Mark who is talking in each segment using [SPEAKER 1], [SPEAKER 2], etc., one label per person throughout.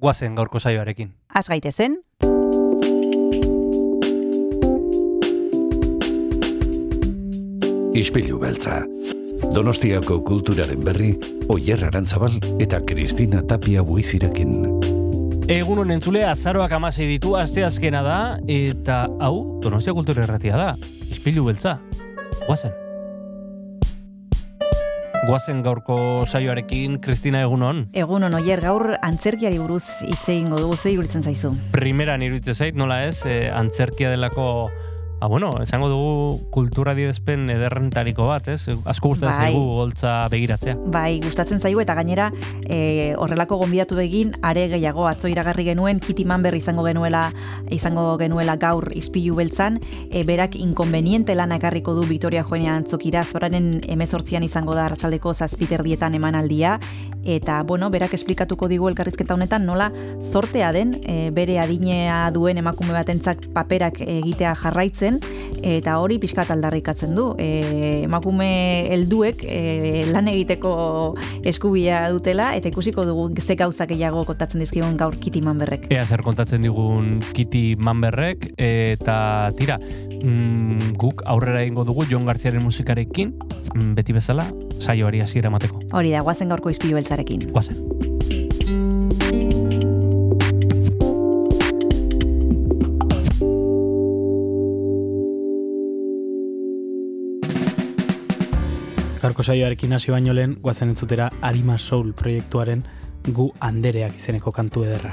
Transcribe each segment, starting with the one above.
[SPEAKER 1] guazen gaurko saioarekin.
[SPEAKER 2] Az gaitezen,
[SPEAKER 3] Ispilu beltza. Donostiako kulturaren berri, Oyer Arantzabal eta Kristina Tapia buizirekin.
[SPEAKER 1] Egunon entzule, azaroak amasei ditu, asteazkena da, eta hau, Donostia Kultura Erratia da, izpilu beltza, guazen. Guazen gaurko saioarekin, Kristina egunon.
[SPEAKER 2] egun oier gaur antzerkiari buruz hitz egingo dugu zei iruditzen zaizu.
[SPEAKER 1] Primeran iruditzen zait, nola ez, eh, antzerkia delako, ba bueno, esango dugu kultura direzpen ederrentariko bat, ez? Asko gustatzen
[SPEAKER 2] Bai.
[SPEAKER 1] zaigu goltza begiratzea.
[SPEAKER 2] Bai, gustatzen zaigu eta gainera e, horrelako gonbidatu egin are gehiago atzo iragarri genuen Kitty Manber izango genuela izango genuela gaur ispilu beltzan, e, berak inkonveniente lana ekarriko du Vitoria Joenia antzokira, zoraren emezortzian izango da arratsaldeko zazpiterdietan emanaldia, eta bueno, berak esplikatuko digu elkarrizketa honetan nola zortea den e, bere adinea duen emakume batentzat paperak egitea jarraitzen, eta hori pixkat aldarrikatzen du. E, emakume helduek e, lan egiteko eskubia dutela, eta ikusiko dugu ze gauza gehiago kontatzen dizkigun gaur Kitty Manberrek.
[SPEAKER 1] Ea zer kontatzen digun Kitty Manberrek, eta tira, mm, guk aurrera egingo dugu Jon Garziaren musikarekin, mm, beti bezala, saioari hasiera emateko.
[SPEAKER 2] Hori da, guazen gaurko izpilu beltzarekin.
[SPEAKER 1] Guazen.
[SPEAKER 4] Gaurko saioarekin hasi baino lehen, guazen entzutera Arima Soul proiektuaren gu andereak izeneko kantu ederra.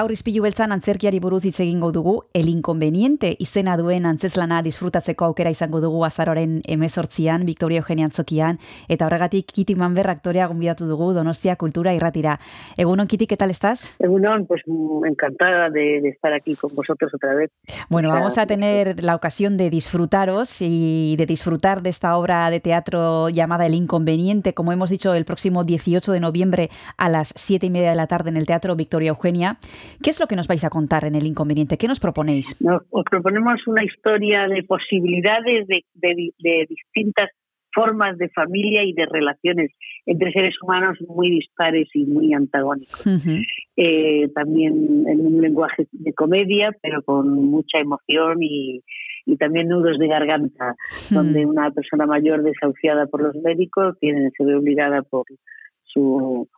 [SPEAKER 2] Gaur izpilu beltzan antzerkiari buruz hitz egingo dugu, el inconveniente izena duen antzeslana disfrutatzeko aukera izango dugu azaroren emezortzian, Victoria Eugenia Antzokian, eta horregatik Kiti Manber aktorea gonbidatu dugu Donostia Kultura Irratira. Egunon, Kiti, ¿qué tal estás?
[SPEAKER 5] Egunon, pues mm, encantada de, de estar aquí con vosotros otra vez.
[SPEAKER 2] Bueno, vamos a tener la ocasión de disfrutaros y de disfrutar de esta obra de teatro llamada El Inconveniente, como hemos dicho, el próximo 18 de noviembre a las 7 y media de la tarde en el Teatro Victoria Eugenia. ¿Qué es lo que nos vais a contar en El Inconveniente? ¿Qué nos proponéis?
[SPEAKER 5] Nos, os proponemos una historia de posibilidades de, de de distintas formas de familia y de relaciones entre seres humanos muy dispares y muy antagónicos.
[SPEAKER 2] Ujú.
[SPEAKER 5] Eh, también en un lenguaje de comedia, pero con mucha emoción y, y también nudos de garganta, donde una persona mayor desahuciada por los médicos tiene se ve obligada por su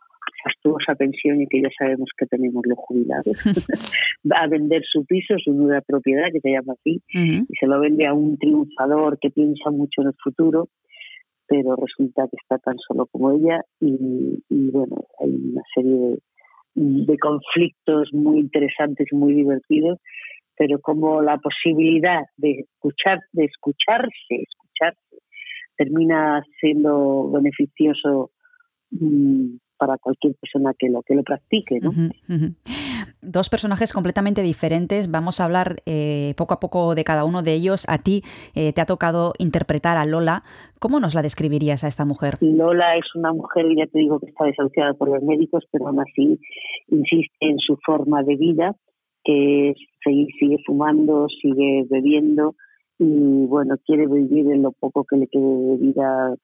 [SPEAKER 5] fastuosa pensión y que ya sabemos que tenemos los jubilados. Va a vender su piso, su nueva propiedad que se llama así y se lo vende a un triunfador que piensa mucho en el futuro pero resulta que está tan solo como ella y, y bueno hay una serie de, de conflictos muy interesantes y muy divertidos pero como la posibilidad de escuchar de escucharse escucharse termina siendo beneficioso mm, para cualquier persona que lo que lo practique ¿no?
[SPEAKER 2] Ujú, ujú. Dos personajes completamente diferentes. Vamos a hablar eh, poco a poco de cada uno de ellos. A ti eh, te ha tocado interpretar a Lola. ¿Cómo nos la describirías a esta mujer?
[SPEAKER 5] Lola es una mujer, ya te digo, que está desahuciada por los médicos, pero aún así insiste en su forma de vida, que es seguir, sigue fumando, sigue bebiendo y, bueno, quiere vivir en lo poco que le quede de vida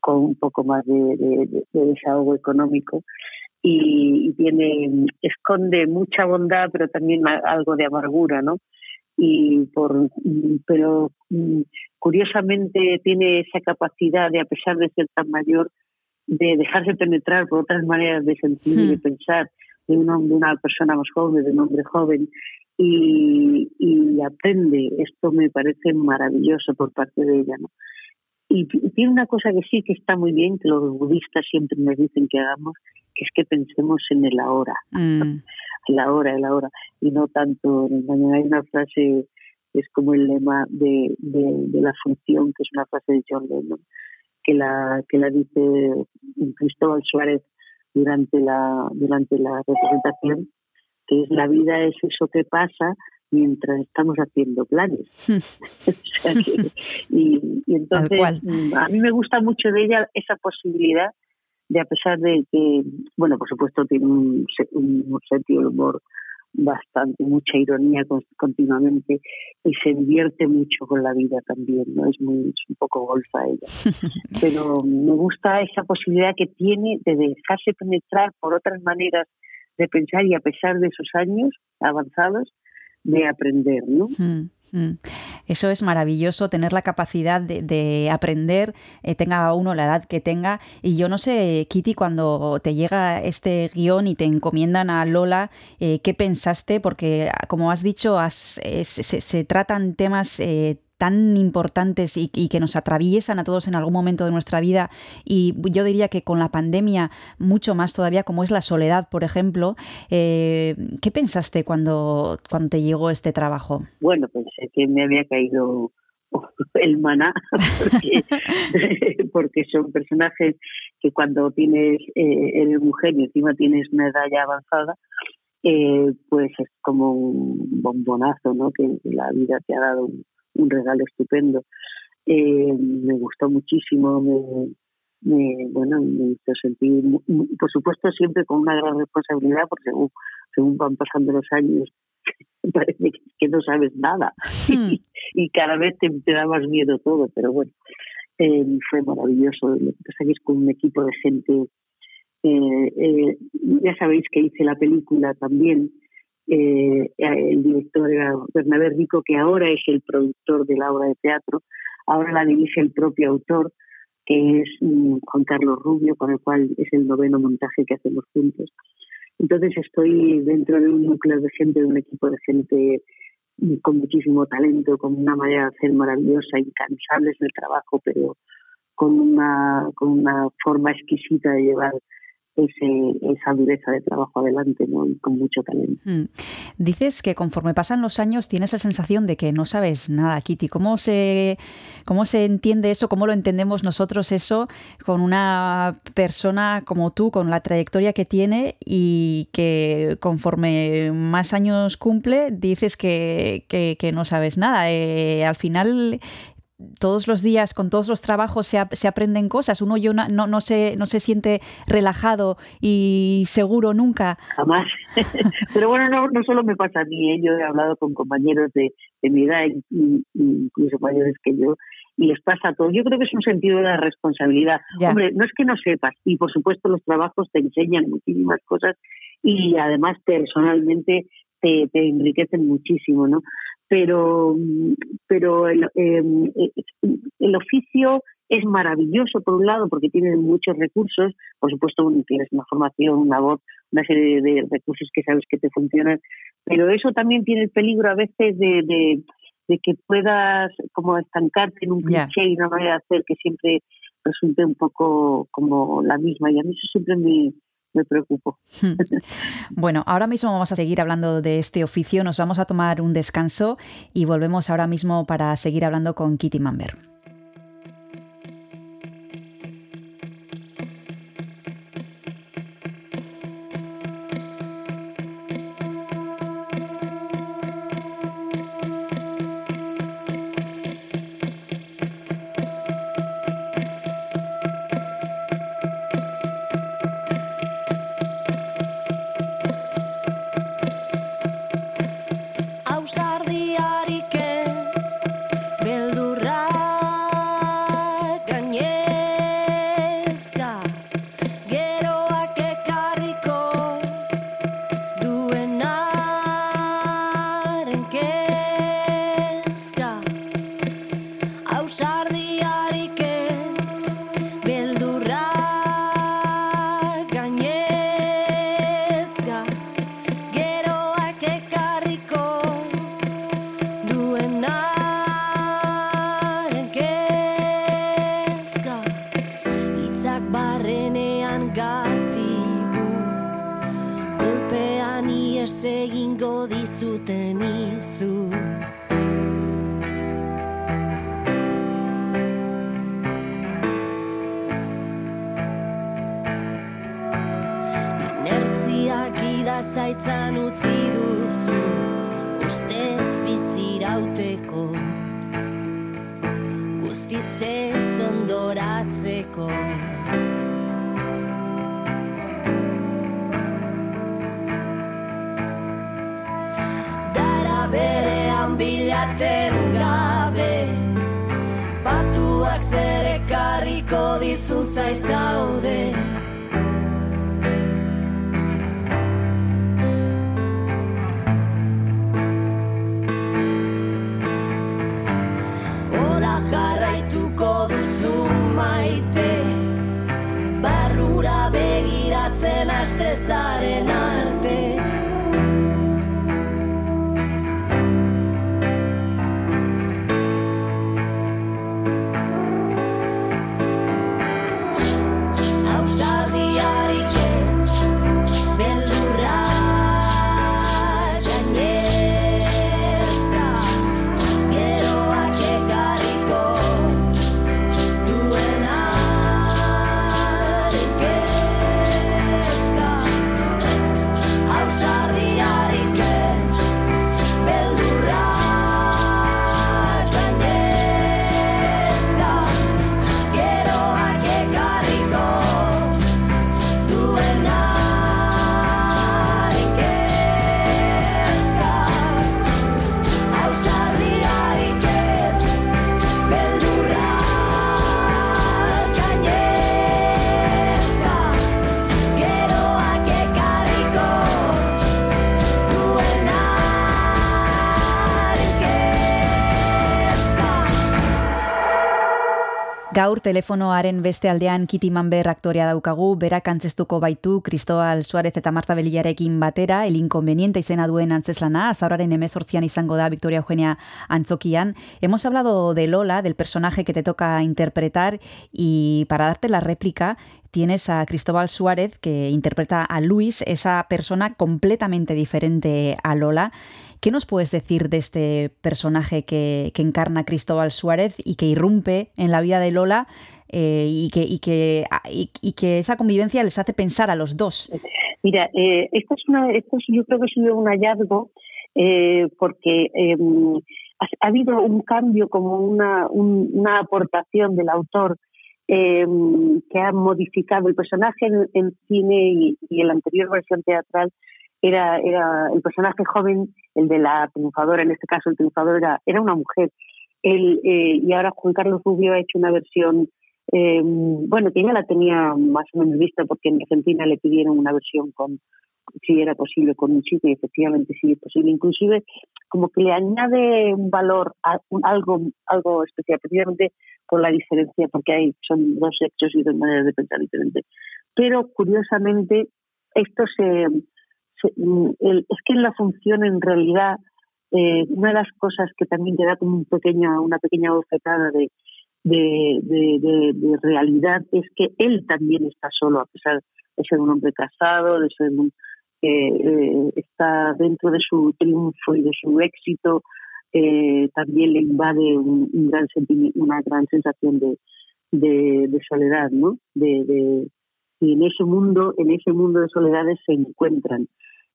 [SPEAKER 5] con un poco más de, de- de- de desahogo económico. Y, y tiene esconde mucha bondad, pero también algo de amargura, ¿no? Y por, pero mm, curiosamente tiene esa capacidad de, a pesar de ser tan mayor, de dejarse penetrar por otras maneras de sentir y de
[SPEAKER 2] Hmm.
[SPEAKER 5] pensar de, un de una persona más joven, de un hombre joven, y, y aprende. Esto me parece maravilloso por parte de ella. ¿no? Y tiene una cosa que sí que está muy bien, que los budistas siempre nos dicen que hagamos, que es que pensemos en el ahora.
[SPEAKER 2] Mm,
[SPEAKER 5] el ahora, el ahora, y no tanto en el mañana. Hay una frase, es como el lema de, de, de la función, que es una frase de John Lennon, que la, que la dice Cristóbal Suárez durante la, durante la representación, que es la vida es eso que pasa mientras estamos haciendo planes. Y, y entonces mm, a mí me gusta mucho de ella esa posibilidad de a pesar de que, bueno, por supuesto tiene un, un sentido del humor bastante, mucha ironía con- continuamente y se divierte mucho con la vida también, ¿no? Es muy es un poco golfa ella. Pero me gusta esa posibilidad que tiene de dejarse penetrar por otras maneras de pensar y a pesar de sus años avanzados de aprender, ¿no?
[SPEAKER 2] mm, mm. Eso es maravilloso, tener la capacidad de, de aprender, eh, tenga uno la edad que tenga. Y yo no sé, Kitty, cuando te llega este guion y te encomiendan a Lola, eh, ¿qué pensaste? Porque, ah, como has dicho, se- se tratan temas eh, tan importantes y, y que nos atraviesan a todos en algún momento de nuestra vida. Y yo diría que con la pandemia, mucho más todavía, como es la soledad, por ejemplo. Eh, ¿Qué pensaste cuando, cuando te llegó este trabajo?
[SPEAKER 5] Bueno, pensé que me había caído el maná, porque, son personajes que cuando tienes, eh, eres mujer y encima tienes una edad ya avanzada, eh, pues es como un bombonazo, ¿no? Que la vida te ha dado un, un regalo estupendo. Eh, me gustó muchísimo, me, me, bueno, me hizo sentir, por supuesto, siempre con una gran responsabilidad, porque según, según van pasando los años, parece que, no sabes nada
[SPEAKER 2] Hmm.
[SPEAKER 5] y cada vez te, te da más miedo todo, pero bueno, eh, fue maravilloso. Lo que pasa es que es con un equipo de gente. eh, eh, ya sabéis que hice la película también. Eh, el director era Bernabé Rico, que ahora es el productor de la obra de teatro. Ahora la dirige el propio autor, que es mm, Juan Carlos Rubio, con el cual es el noveno montaje que hacemos juntos. Entonces estoy dentro de un núcleo de gente, de un equipo de gente mm, con muchísimo talento, con una manera de hacer maravillosa, incansables en el trabajo, pero con una, con una forma exquisita de llevar ese, esa dureza de trabajo adelante, con mucho talento.
[SPEAKER 6] Mm. Dices que conforme pasan los años tienes la sensación de que no sabes nada, Kitty. ¿Cómo se, cómo se entiende eso? ¿Cómo lo entendemos nosotros eso con una persona como tú, con la trayectoria que tiene y que conforme más años cumple dices que, que- que no sabes nada? Eh, al final todos los días, con todos los trabajos, se, ap- se aprenden cosas. Uno yo no, no, no se, no se siente relajado y seguro nunca.
[SPEAKER 5] jamás. Pero bueno, no, no solo me pasa a mí, ¿eh? yo he hablado con compañeros de, de mi edad, y, y- incluso mayores que yo, y les pasa a todos. Yo creo que es un sentido de la responsabilidad.
[SPEAKER 6] Ya.
[SPEAKER 5] Hombre, no es que no sepas, y por supuesto los trabajos te enseñan muchísimas cosas y además personalmente te, te enriquecen muchísimo, ¿no? Pero, pero el, eh, eh, el oficio es maravilloso por un lado porque tiene muchos recursos, por supuesto tienes una formación, una voz, una serie de, recursos que sabes que te funcionan, pero eso también tiene el peligro a veces de, de, de que puedas como estancarte en un
[SPEAKER 6] Ya.
[SPEAKER 5] cliché y una manera de hacer que siempre resulte un poco como la misma y a mí eso siempre me, me preocupa.
[SPEAKER 6] Bueno, ahora mismo vamos a seguir hablando de este oficio, nos vamos a tomar un descanso y volvemos ahora mismo para seguir hablando con Kitty Mamber.
[SPEAKER 2] Gaur telefonoaren beste aldean Kiti Manber aktorea daukagu, berak antzestuko baitu Kristobal Suarez eta Marta Belillarekin batera, el inconveniente izena duen antzeslana, azararen emezortzian izango da Victoria Eugenia Antzokian. Hemos hablado de Lola, del personaje que te toca interpretar, y para darte la réplica, tienes a Cristóbal Suárez, que interpreta a Luis, esa persona completamente diferente a Lola. ¿Qué nos puedes decir de este personaje que, encarna Cristóbal Suárez y que irrumpe en la vida de Lola eh, y, que, y, que, esa convivencia les hace pensar a los dos?
[SPEAKER 5] Mira, eh, esto, es una, esto es, yo creo que sido un hallazgo eh, porque eh, ha, ha, habido un cambio, como una, un, una aportación del autor eh, que ha modificado el personaje en, cine y, en la anterior versión teatral era, era el personaje joven, el de la triunfadora, en este caso el triunfador era, era una mujer. Él, eh, y ahora Juan Carlos Rubio ha hecho una versión, eh, bueno, que ya la tenía más o menos vista porque en Argentina le pidieron una versión con, si era posible, con un chico y efectivamente sí es posible. Inclusive como que le añade un valor, a, un, algo, algo especial, precisamente por la diferencia, porque hay son dos hechos y dos maneras de pensar diferentes. Pero curiosamente esto se el, es que en la función en realidad eh, una de las cosas que también te da como un pequeña, una pequeña bofetada de, de, realidad es que él también está solo a pesar de ser un hombre casado, de ser un, eh, eh, está dentro de su triunfo y de su éxito, eh, también le invade un, una gran sensación de, de, soledad, ¿no? De, y en ese mundo, en ese mundo de soledades se encuentran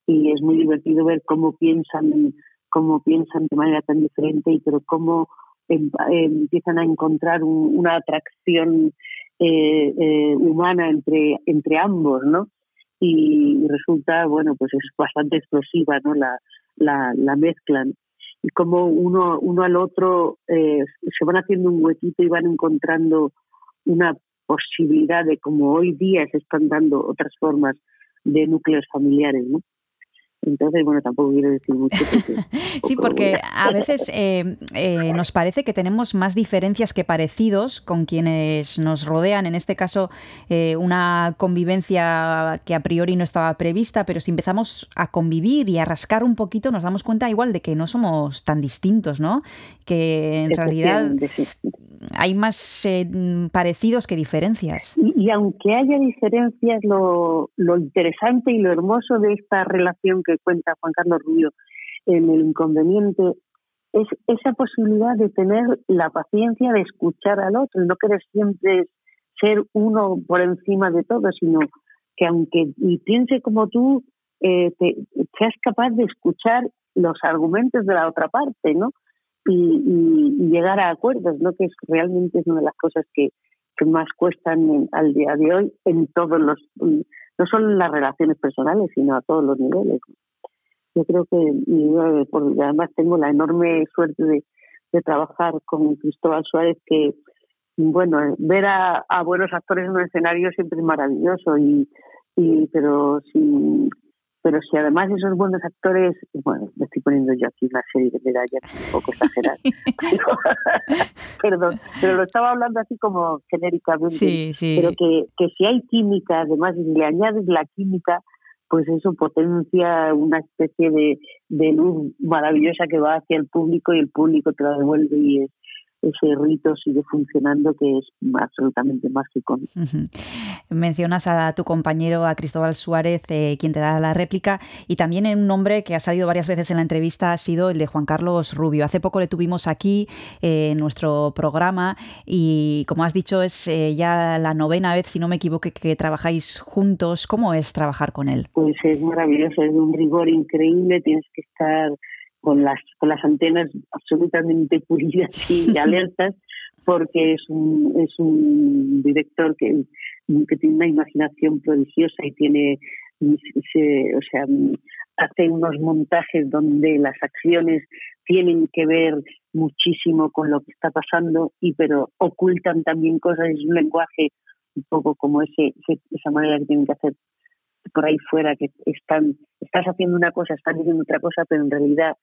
[SPEAKER 5] y es muy divertido ver cómo piensan, cómo piensan de manera tan diferente y pero cómo empiezan a encontrar un, una atracción eh, eh, humana entre entre ambos, ¿no? Y, resulta, bueno, pues es bastante explosiva, ¿no? La, la, la y como uno uno al otro eh, se van haciendo un huequito y van encontrando una posibilidad de como hoy día se están dando otras formas de núcleos familiares, ¿no? Entonces, bueno, tampoco quiero decir mucho. Porque
[SPEAKER 2] sí, porque a veces eh, eh, nos parece que tenemos más diferencias que parecidos con quienes nos rodean. En este caso, eh, una convivencia que a priori no estaba prevista, pero si empezamos a convivir y a rascar un poquito, nos damos cuenta igual de que no somos tan distintos, ¿no? Que en realidad hay más eh, parecidos que diferencias.
[SPEAKER 5] Y, y, aunque haya diferencias, lo, lo interesante y lo hermoso de esta relación que cuenta Juan Carlos Rubio en El Inconveniente es esa posibilidad de tener la paciencia de escuchar al otro, no querer siempre ser uno por encima de todo, sino que aunque piense como tú, eh, te, seas capaz de escuchar los argumentos de la otra parte, ¿no? Y, y, y, llegar a acuerdos, ¿no? Que es realmente es una de las cosas que, que más cuestan en, al día de hoy en todos los, no solo en las relaciones personales, sino a todos los niveles. Yo creo que, porque además tengo la enorme suerte de, trabajar con Cristóbal Suárez, que, bueno, ver a, buenos actores en un escenario siempre es maravilloso, y, pero si pero si además esos buenos actores, bueno, poniendo yo aquí una serie de medallas un poco exageradas, perdón, pero lo estaba hablando así como genéricamente,
[SPEAKER 2] sí, sí.
[SPEAKER 5] pero que, que si hay química, además si le añades la química, pues eso potencia una especie de, de luz maravillosa que va hacia el público y el público te la devuelve y es, ese rito sigue funcionando que es absolutamente mágico.
[SPEAKER 2] Uh -huh. Mencionas a tu compañero, a Cristóbal Suárez, eh, quien te da la réplica, y también en un nombre que ha salido varias veces en la entrevista ha sido el de Juan Carlos Rubio. Hace poco le tuvimos aquí eh, en nuestro programa y, como has dicho, es eh, ya la novena vez, si no me equivoco, que trabajáis juntos. ¿Cómo es trabajar con él?
[SPEAKER 5] Pues es maravilloso, es de un rigor increíble, tienes que estar con las, con las antenas absolutamente pulidas y alertas, porque es un, es un director que, que tiene una imaginación prodigiosa y tiene, se, o sea, hace unos montajes donde las acciones tienen que ver muchísimo con lo que está pasando y pero ocultan también cosas es un lenguaje un poco como ese, ese esa manera que tienen que hacer por ahí fuera que están estás haciendo una cosa estás diciendo otra cosa pero en realidad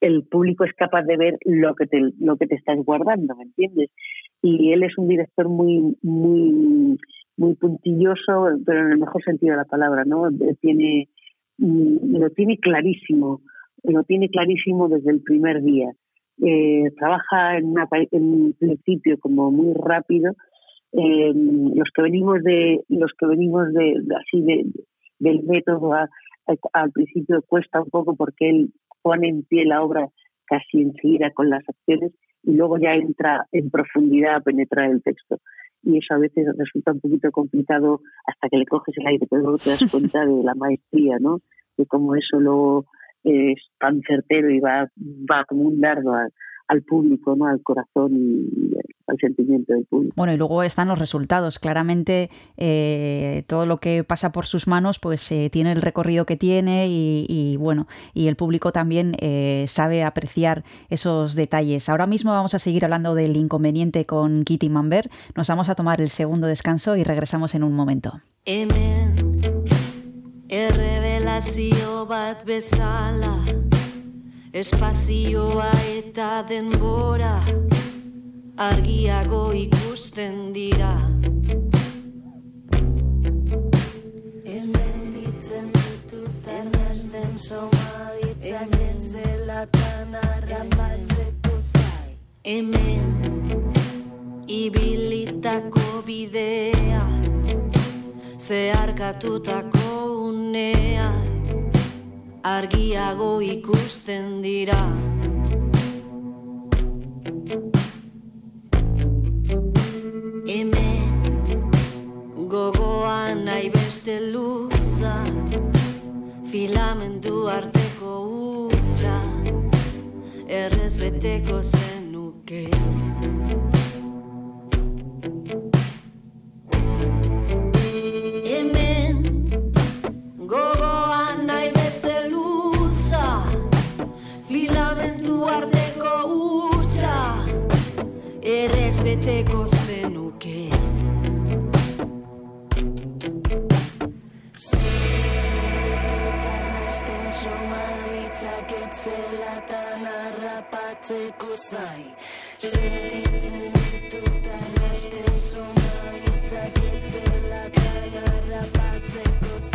[SPEAKER 5] el público es capaz de ver lo que te lo que te estás guardando me entiendes y él es un director muy, muy, muy puntilloso, pero en el mejor sentido de la palabra, ¿no? Tiene, mm, lo tiene clarísimo, lo tiene clarísimo desde el primer día. Eh, trabaja en, un principio como muy rápido. Eh, los que venimos de los que venimos de, así de, del método al principio cuesta un poco porque él pone en pie la obra casi enseguida con las acciones y luego ya entra en profundidad a penetrar el texto. Y eso a veces resulta un poquito complicado hasta que le coges el aire, pero luego te das cuenta de la maestría, ¿no? De cómo eso luego es tan certero y va, va como un dardo a, al público, ¿no? al corazón y al sentimiento del público.
[SPEAKER 2] Bueno, y luego están los resultados. Claramente eh, todo lo que pasa por sus manos pues eh, tiene el recorrido que tiene y, bueno, y el público también eh, sabe apreciar esos detalles. Ahora mismo vamos a seguir hablando del inconveniente con Kitty Mamber. Nos vamos a tomar el segundo descanso y regresamos en un momento.
[SPEAKER 6] Espazioa eta denbora argiago ikusten dira. Hemen ditzen ditut ernesten soma ditzak zelatan arrapatzeko zai. Hemen ibilitako bidea zeharkatutako unea argiago ikusten dira. Hemen gogoan nahi beste luza filamentu arteko utxa errez beteko zenuke errez beteko zenuke. Zelatan arrapatzeko zain. Sentitzen dituta nesten zona itzaket zelatan arrapatzeko zain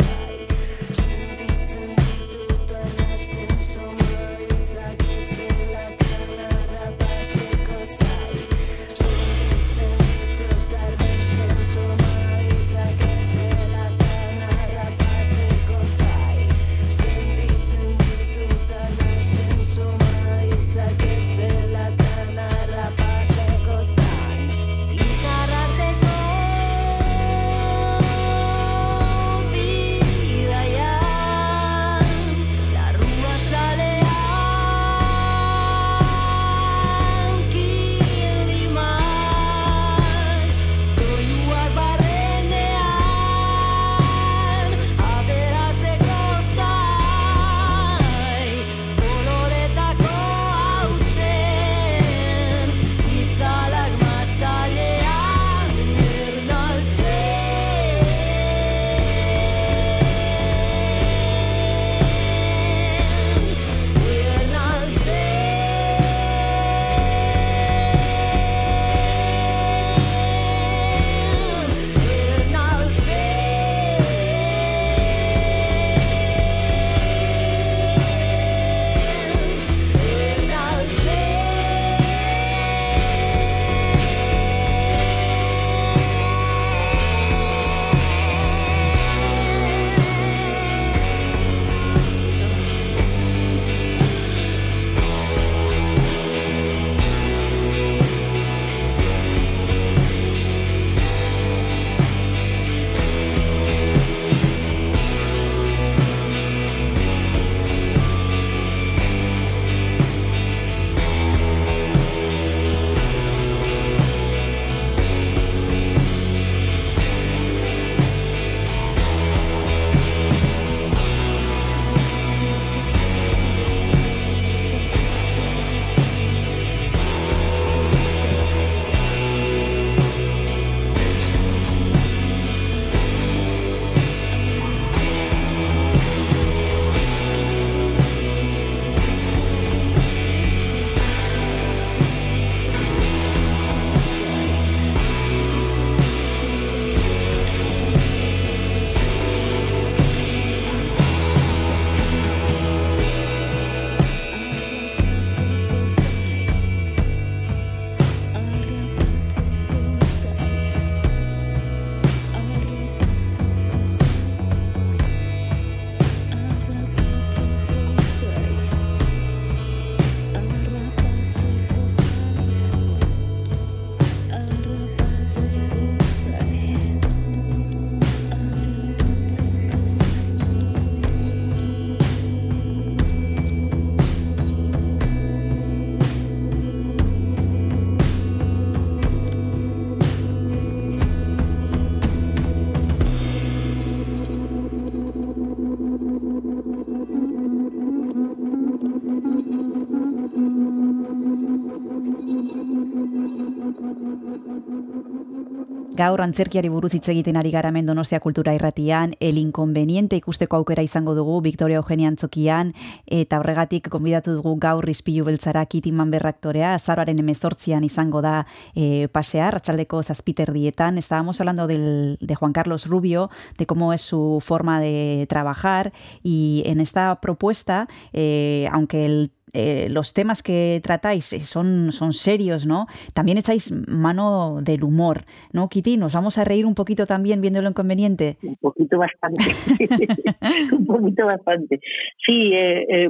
[SPEAKER 2] Gaur antzerkiari buruz hitz egiten ari gara Donostia Kultura Irratian, el inconveniente ikusteko aukera izango dugu Victoria Eugenia Antzokian eta horregatik konbidatu dugu gaur Ispilu Beltzara Kiti Manberraktorea, azaroaren 18 izango da eh, pasear, ratxaldeko zazpiterdietan. Estábamos hablando del, de Juan Carlos Rubio, de cómo es su forma de trabajar y en esta propuesta, eh, aunque el eh, los temas que tratáis eh, son, son serios, ¿no? También echáis mano del humor, ¿no, Kitty? ¿Nos vamos a reír un poquito también viendo lo inconveniente?
[SPEAKER 5] Un poquito bastante. un poquito bastante. Sí, eh,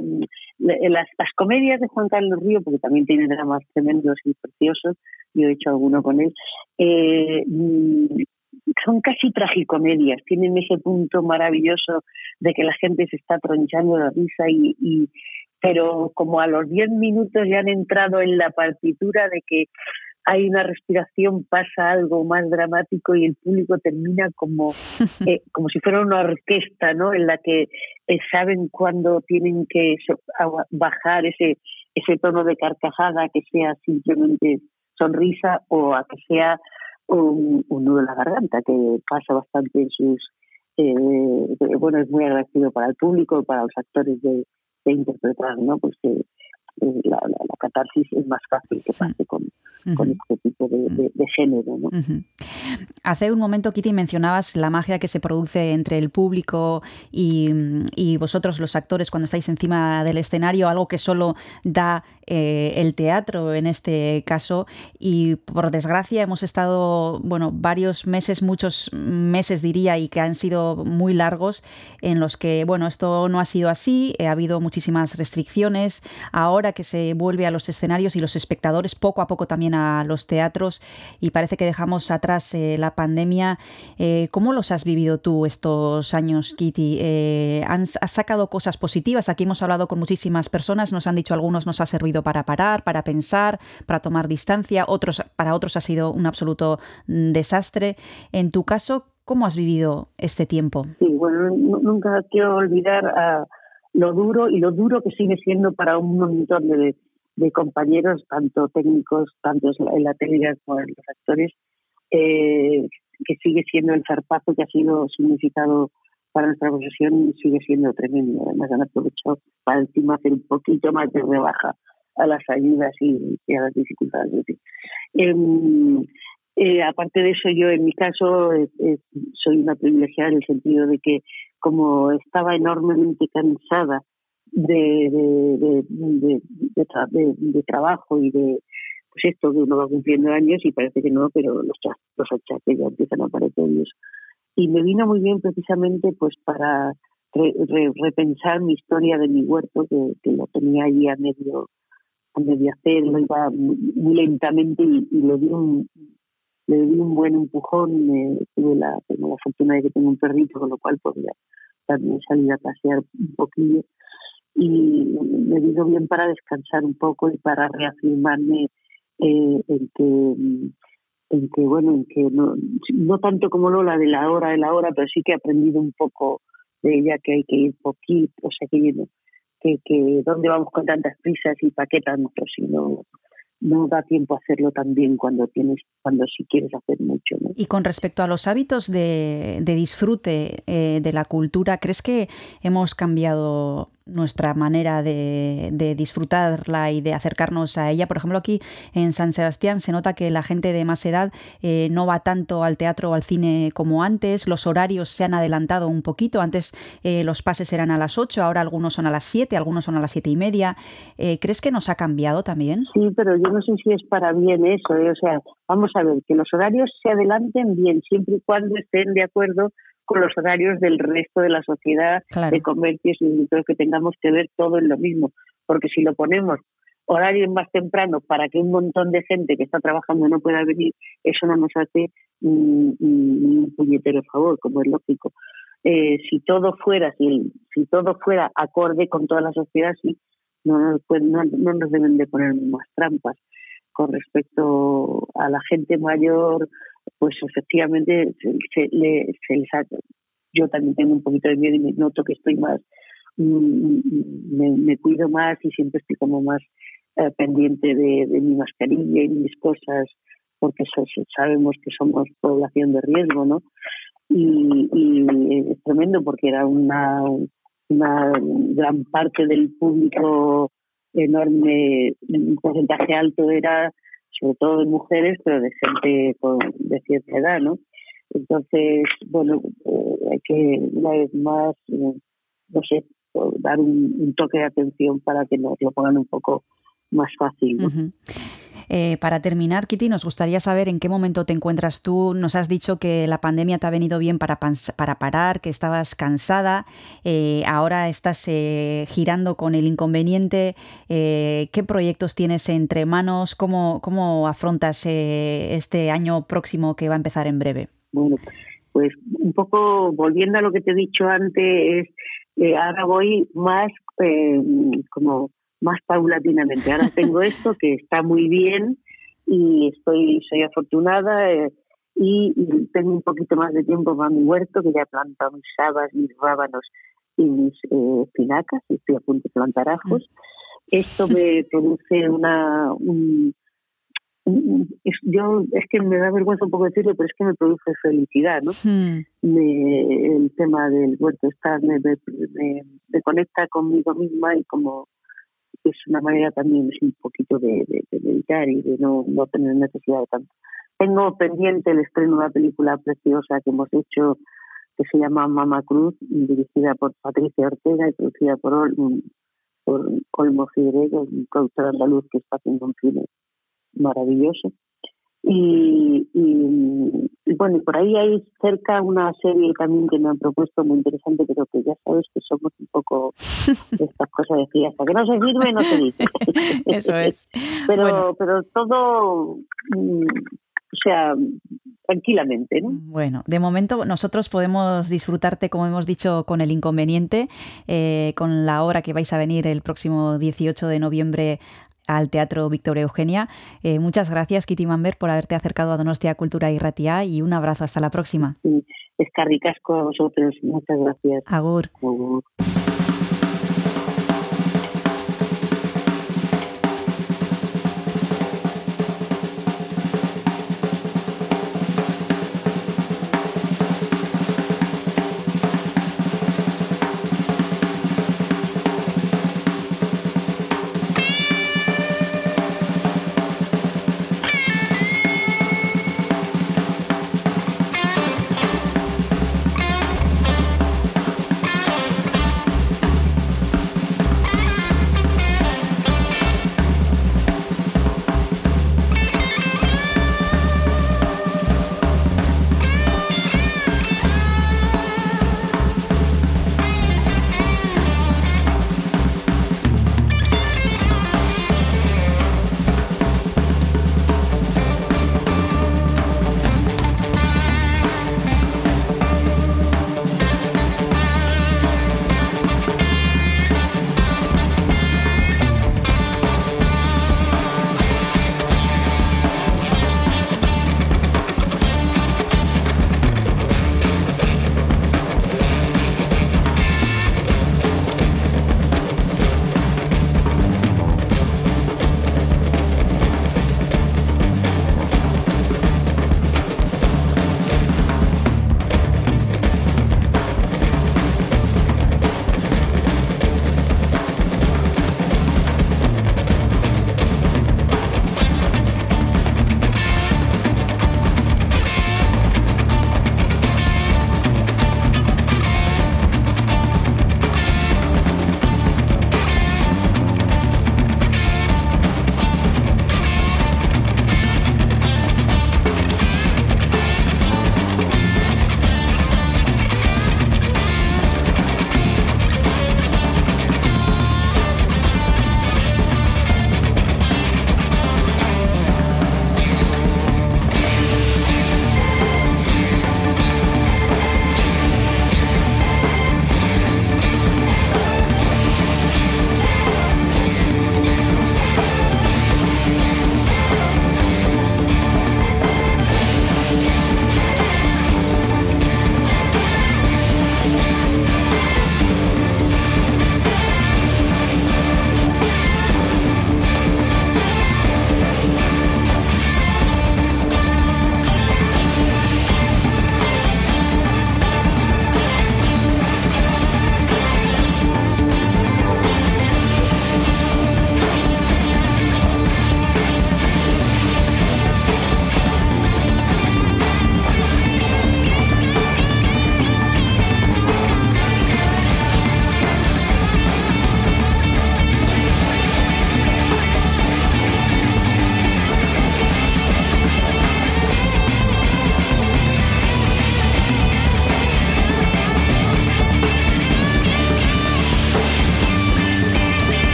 [SPEAKER 5] eh, las, las, comedias de Juan Carlos Río, porque también tiene dramas tremendos y preciosos, yo he hecho alguno con él, eh, mm, son casi tragicomedias, tienen ese punto maravilloso de que la gente se está tronchando la risa y, y pero como a los 10 minutos ya han entrado en la partitura de que hay una respiración, pasa algo más dramático y el público termina como, eh, como si fuera una orquesta, ¿no? En la que eh, saben cuándo tienen que bajar ese, ese tono de carcajada, que sea simplemente sonrisa o a que sea un, un nudo en la garganta, que pasa bastante en sus... Eh, bueno, es muy agradecido para el público, para los actores de, de interpretar, ¿no? Pues que eh, la, la, la, catarsis es más fácil que pase con, uh -huh. con este tipo de, de, de género. ¿no? Uh
[SPEAKER 2] -huh. Hace un momento, Kitty, mencionabas la magia que se produce entre el público y, vosotros, los actores, cuando estáis encima del escenario, algo que solo da eh, el teatro en este caso. Y por desgracia hemos estado, bueno, varios meses, muchos meses diría, y que han sido muy largos, en los que, bueno, esto no ha sido así, ha habido muchísimas restricciones. Ahora que se vuelve a los escenarios y los espectadores poco a poco también a los teatros y parece que dejamos atrás la pandemia. Eh, ¿Cómo los has vivido tú estos años, Kitty? Eh, ¿has, ¿Has sacado cosas positivas? Aquí hemos hablado con muchísimas personas, nos han dicho algunos nos ha servido para parar, para pensar, para tomar distancia, otros para otros ha sido un absoluto desastre. En tu caso, ¿cómo has vivido este tiempo?
[SPEAKER 5] Sí, bueno, nunca quiero olvidar a lo duro y lo duro que sigue siendo para un montón de, de compañeros, tanto técnicos, tanto en la tele como en los actores, eh, que sigue siendo el zarpazo que ha sido significado para nuestra profesión, sigue siendo tremendo. Además, han aprovechado para encima hacer un poquito más de rebaja a las ayudas y, a las dificultades. Eh, eh, aparte de eso, yo en mi caso soy una privilegiada en el sentido de que como estaba enormemente cansada de, de, de trabajo y de pues esto que uno va cumpliendo años y parece que no, pero los, los achaques ya empiezan a aparecer ellos. Y me vino muy bien precisamente pues para re, re, repensar mi historia de mi huerto, que, que tenía ahí a medio a medio hacer, lo iba muy, lentamente y, y le di un le di un buen empujón, eh, tuve la, tengo la fortuna de que tengo un perrito, con lo cual podía también salir a pasear un poquillo y me vino bien para descansar un poco y para reafirmarme eh, en que en que bueno en que no, no tanto como Lola de la hora de la hora pero sí que he aprendido un poco de ella que hay que ir poquito o sea que que, que dónde vamos con tantas prisas y para qué tanto si no no da tiempo a hacerlo también cuando tienes cuando sí quieres hacer mucho
[SPEAKER 2] y con respecto a los hábitos de, de disfrute eh, de la cultura crees que hemos cambiado nuestra manera de, de, disfrutarla y de acercarnos a ella. Por ejemplo, aquí en San Sebastián se nota que la gente de más edad eh, no va tanto al teatro o al cine como antes. Los horarios se han adelantado un poquito. Antes eh, los pases eran a las 8, ahora algunos son a las 7, algunos son a las siete y media. Eh, ¿Crees que nos ha cambiado también?
[SPEAKER 5] Sí, pero yo no sé si es para bien eso. O sea, vamos a ver, que los horarios se adelanten bien, siempre y cuando estén de acuerdo con los horarios del resto de la sociedad, claro. de comercios y todo que tengamos que ver todo en lo mismo. Porque si lo ponemos horario más temprano para que un montón de gente que está trabajando no pueda venir, eso no nos hace ni un puñetero favor, como es lógico. Eh, si todo fuera, si, si todo fuera acorde con toda la sociedad, sí, no nos, no, no nos deben de poner más trampas con respecto a la gente mayor, pues efectivamente se, le, se yo también tengo un poquito de miedo y me noto que estoy más, mmm, me, me, cuido más y siempre estoy como más eh, pendiente de, de, mi mascarilla y mis cosas porque sabemos que somos población de riesgo, ¿no? Y, y es tremendo porque era una, una gran parte del público enorme, un porcentaje alto era sobre todo de mujeres, pero de gente con, de cierta edad, ¿no? Entonces, bueno, eh, hay que una vez más, eh, no sé, dar un, toque de atención para que nos lo pongan un poco más fácil. ¿no?
[SPEAKER 2] Eh, para terminar, Kitty, nos gustaría saber en qué momento te encuentras tú. Nos has dicho que la pandemia te ha venido bien para, para parar, que estabas cansada, eh, ahora estás eh, girando con el inconveniente. ¿Qué proyectos tienes entre manos? ¿Cómo, cómo afrontas este año próximo que va a empezar en breve?
[SPEAKER 5] Bueno, pues un poco volviendo a lo que te he dicho antes, ahora voy más como más paulatinamente. Ahora tengo esto que está muy bien y estoy soy afortunada eh, y, tengo un poquito más de tiempo para mi huerto que ya he plantado mis habas, mis rábanos y mis eh, espinacas y estoy a punto de plantar ajos. Mm. Esto me produce una un, es, yo es que me da vergüenza un poco decirlo, pero es que me produce felicidad, ¿no? Mm. el tema del huerto está me, me, conecta conmigo misma y como es una manera también un poquito de, de, meditar y de no, no tener necesidad de tanto. Tengo pendiente el estreno de una película preciosa que hemos hecho que se llama Mama Cruz, dirigida por Patricia Ortega y producida por, por Olmo Figueredo, un productor andaluz que está haciendo un cine maravilloso. Y, y, bueno, por ahí hay cerca una serie también que me han propuesto muy interesante, pero que ya sabes que somos un poco estas cosas de fiesta, que no se sirve, no se dice.
[SPEAKER 2] Eso es.
[SPEAKER 5] pero, pero todo, mm, o sea, tranquilamente. ¿no?
[SPEAKER 2] Bueno, de momento nosotros podemos disfrutarte, como hemos dicho, con el inconveniente, eh, con la obra que vais a venir el próximo 18 de noviembre al Teatro Victoria Eugenia. Eh, muchas gracias, Kitty Mamber, por haberte acercado a Donostia Cultura y Ratia y un abrazo hasta la próxima.
[SPEAKER 5] Sí, escarricasco a vosotros. Muchas gracias.
[SPEAKER 2] Agur.
[SPEAKER 5] Agur.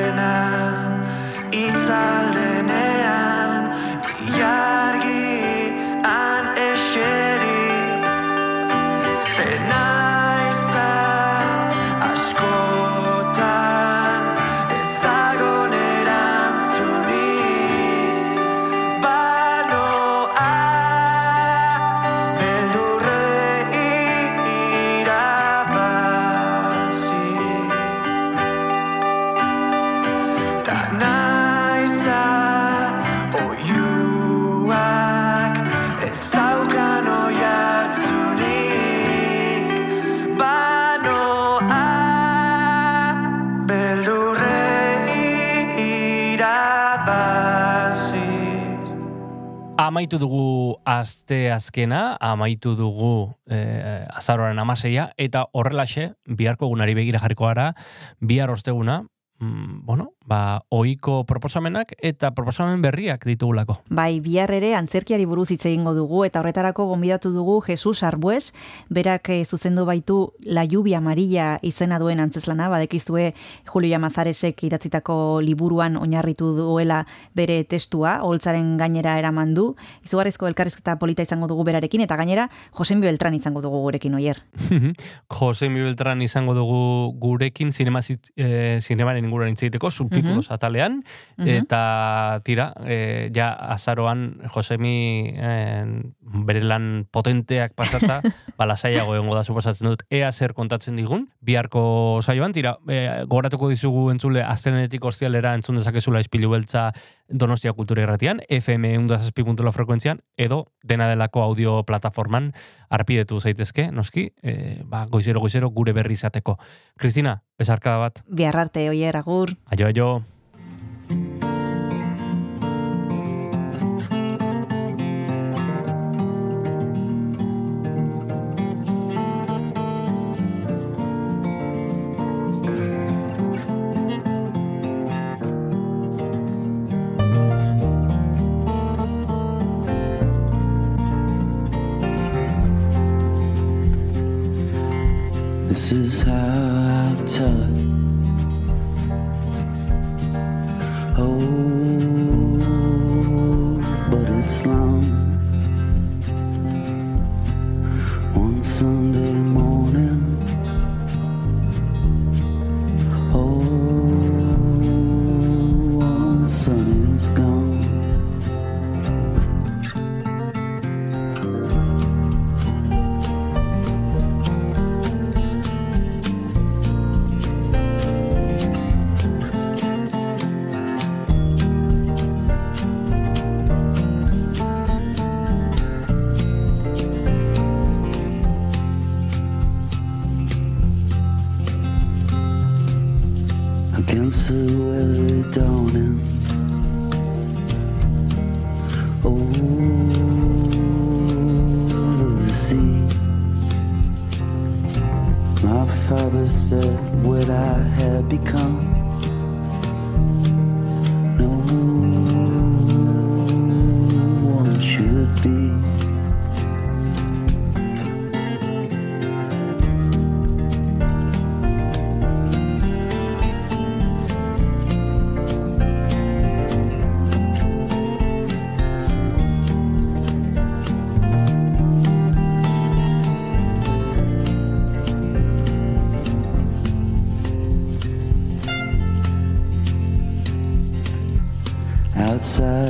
[SPEAKER 1] and I Amaitu dugu aste azkena, amaitu dugu eh, azaroaren amaseia, eta horrelaxe, biharko egunari begira jarriko gara, bihar osteguna, mm, bueno, ba, oiko proposamenak eta proposamen berriak ditugulako.
[SPEAKER 2] Bai, bihar ere antzerkiari buruz hitz egingo dugu eta horretarako gonbidatu dugu Jesus Arbues, berak e, zuzendu baitu La Lluvia Amarilla izena duen antzeslana, badekizue Julio Mazaresek idatzitako liburuan oinarritu duela bere testua, holtzaren gainera eraman du. Izugarrizko elkarrizketa polita izango dugu berarekin eta gainera Josen Beltran izango dugu gurekin oier.
[SPEAKER 1] Josen Beltran izango dugu gurekin zinema, e, zinemaren inguruan itzeiteko, subtitulos uh atalean, eta tira, e, ja azaroan Josemi e, bere lan potenteak pasata, balasaiago egongo da suposatzen dut, ea zer kontatzen digun, biharko saioan, tira, e, gogoratuko dizugu entzule, aztenetik ostialera entzun dezakezula espilu beltza Donostia Kultura Irratian, FM 1.6.la frekuentzian, edo dena delako audio plataforman arpidetu zaitezke, noski, e, ba, goizero, goizero, gure berri izateko. Kristina, bezarkada bat.
[SPEAKER 2] Biarrarte, oier, agur.
[SPEAKER 1] Aio, aio.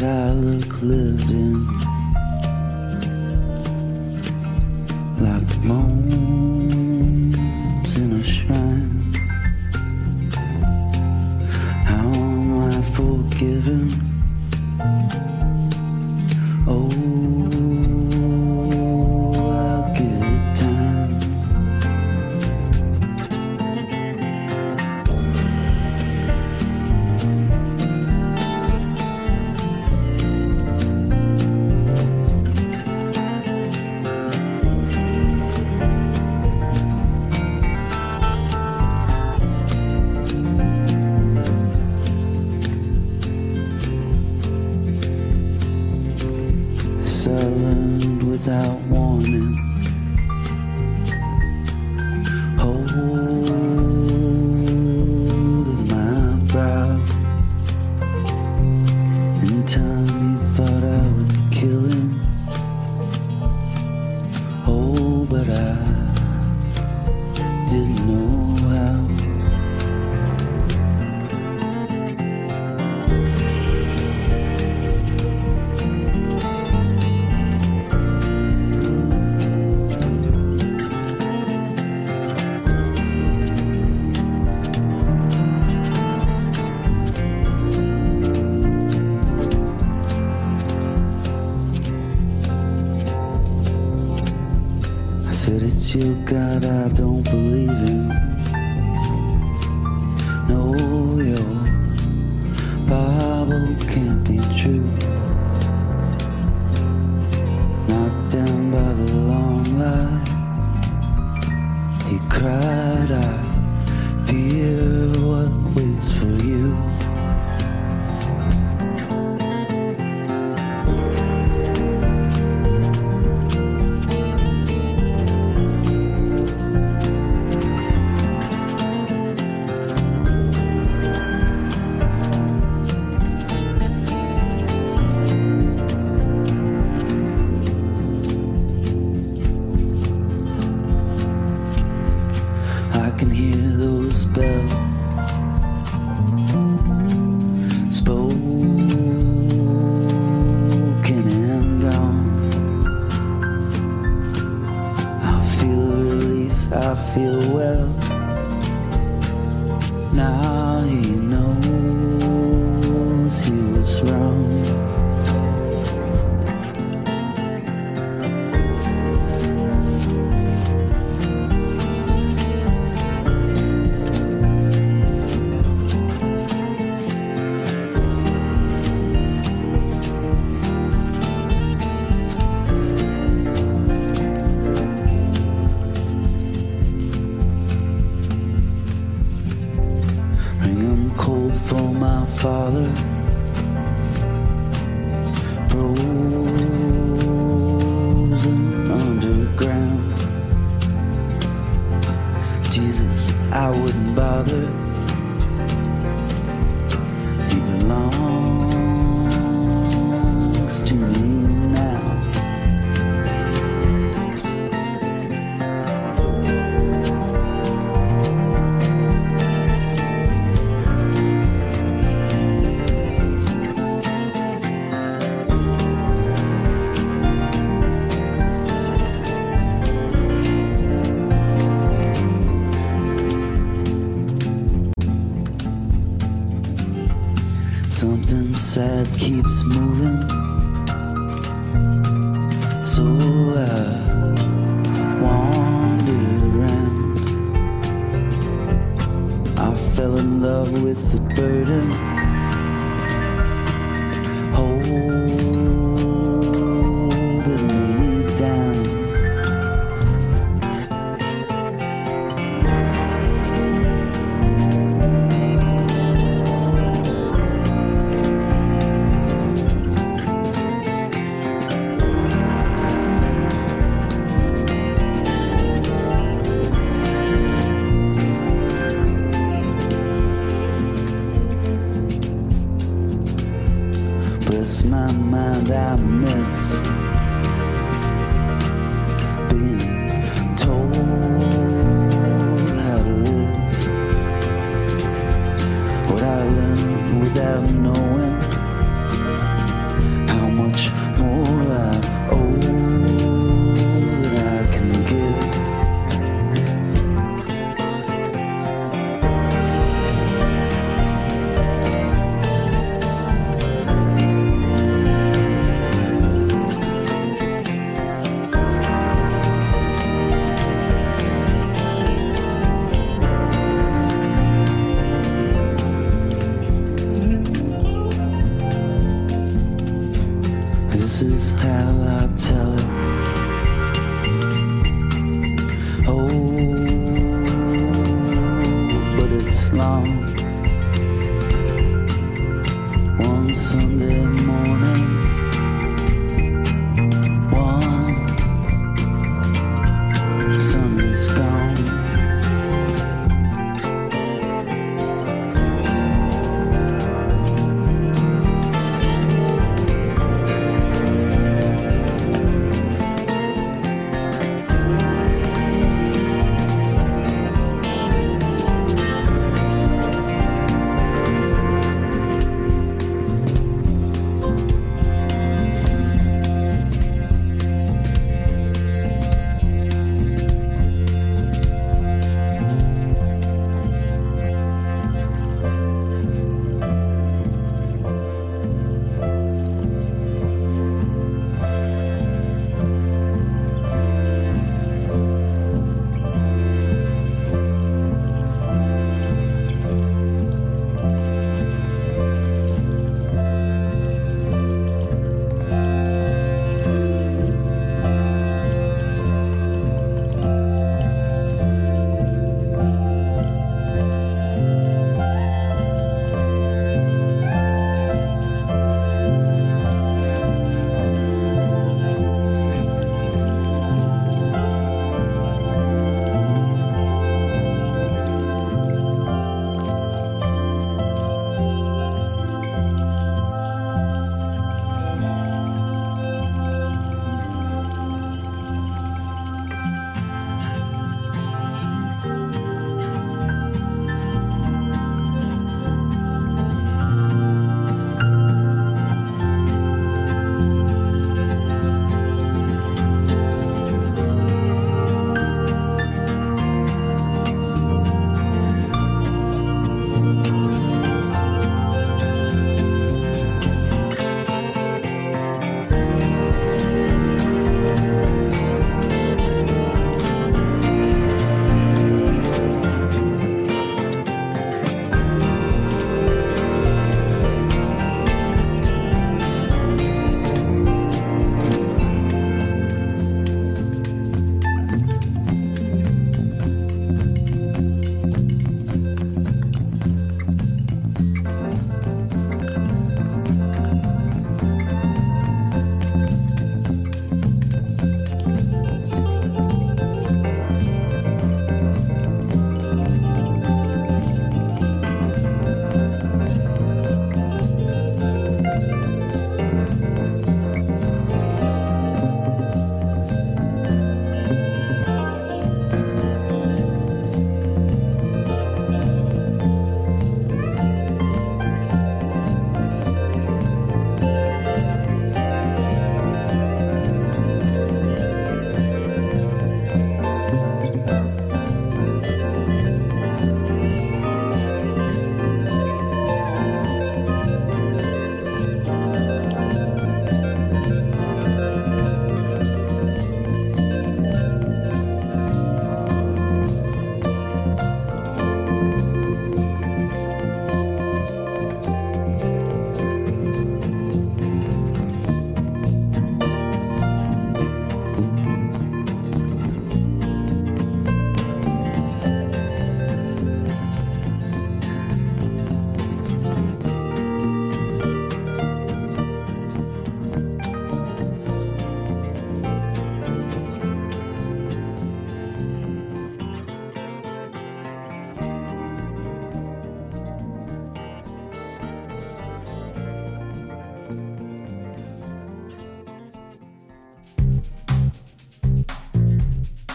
[SPEAKER 7] Outside, I look lived in.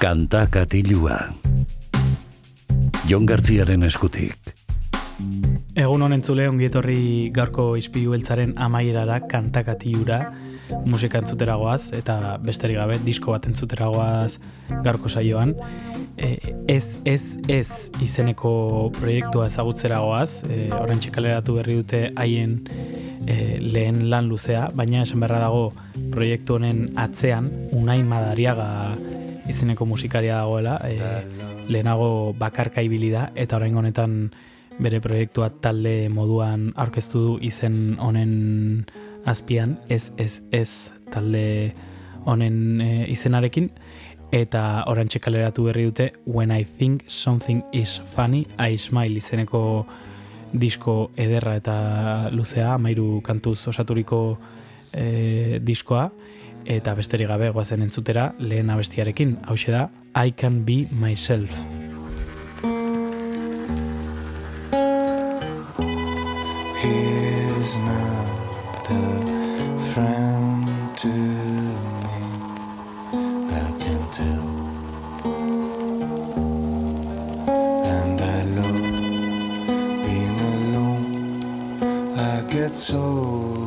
[SPEAKER 8] Kanta katilua. Jon Gartziaren eskutik.
[SPEAKER 9] Egun honen zule ongietorri gaurko izpilu beltzaren amaierara kantakatiura musika entzutera goaz, eta besterik gabe disko bat entzutera goaz gaurko saioan. E, ez, ez, ez izeneko proiektua ezagutzera goaz, e, orain txekaleratu berri dute haien e, lehen lan luzea, baina esan berra dago proiektu honen atzean, unai madariaga izeneko musikaria dagoela, e, lehenago bakarka ibili da, eta orain honetan bere proiektua talde moduan aurkeztu du izen honen azpian, ez, ez, ez talde honen e, izenarekin, eta orantxe kaleratu berri dute When I Think Something Is Funny, I Smile izeneko disko ederra eta luzea, amairu kantuz osaturiko e, diskoa, eta besterik gabe goazen entzutera lehen abestiarekin, hau da I Can Be Myself.
[SPEAKER 10] He's not a friend to me. I can tell. And I love being alone. I get so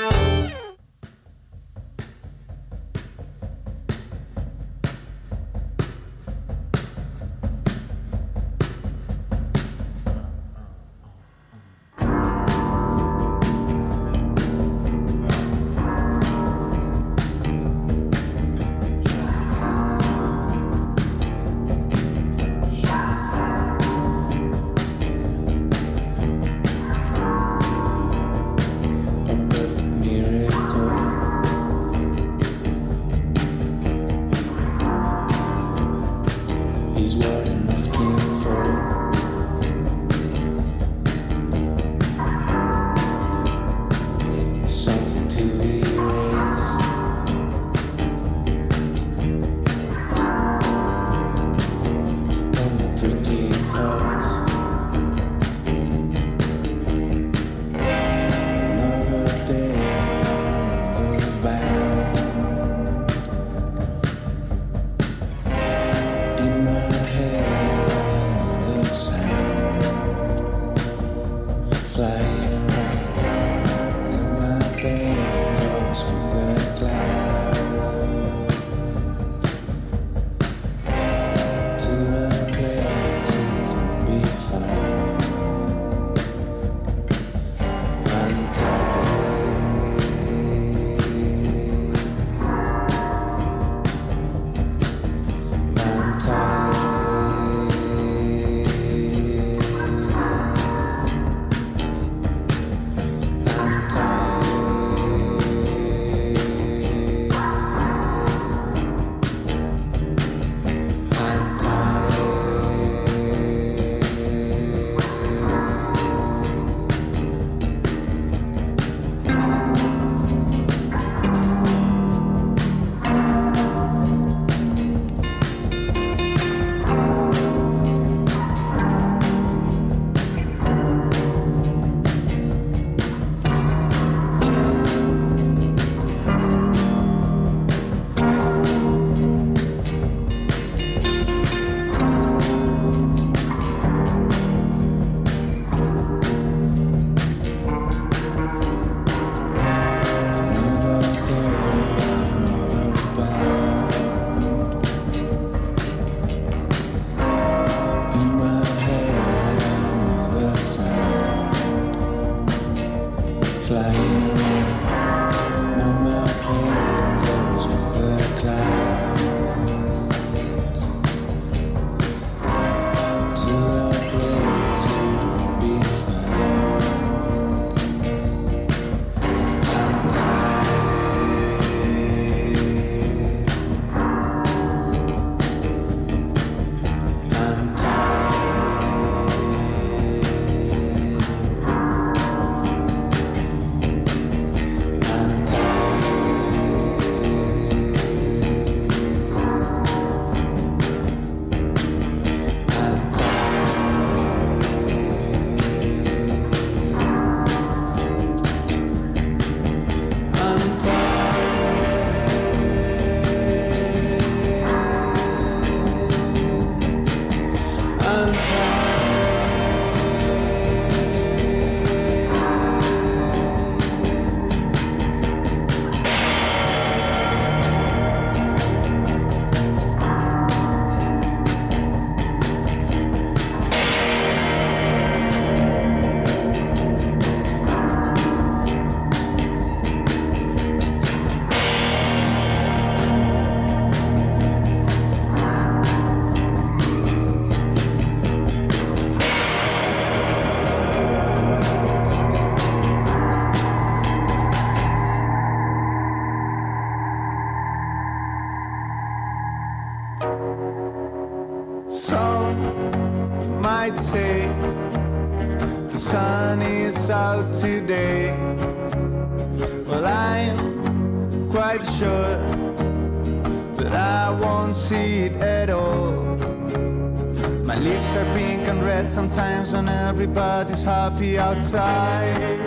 [SPEAKER 10] everybody's happy outside.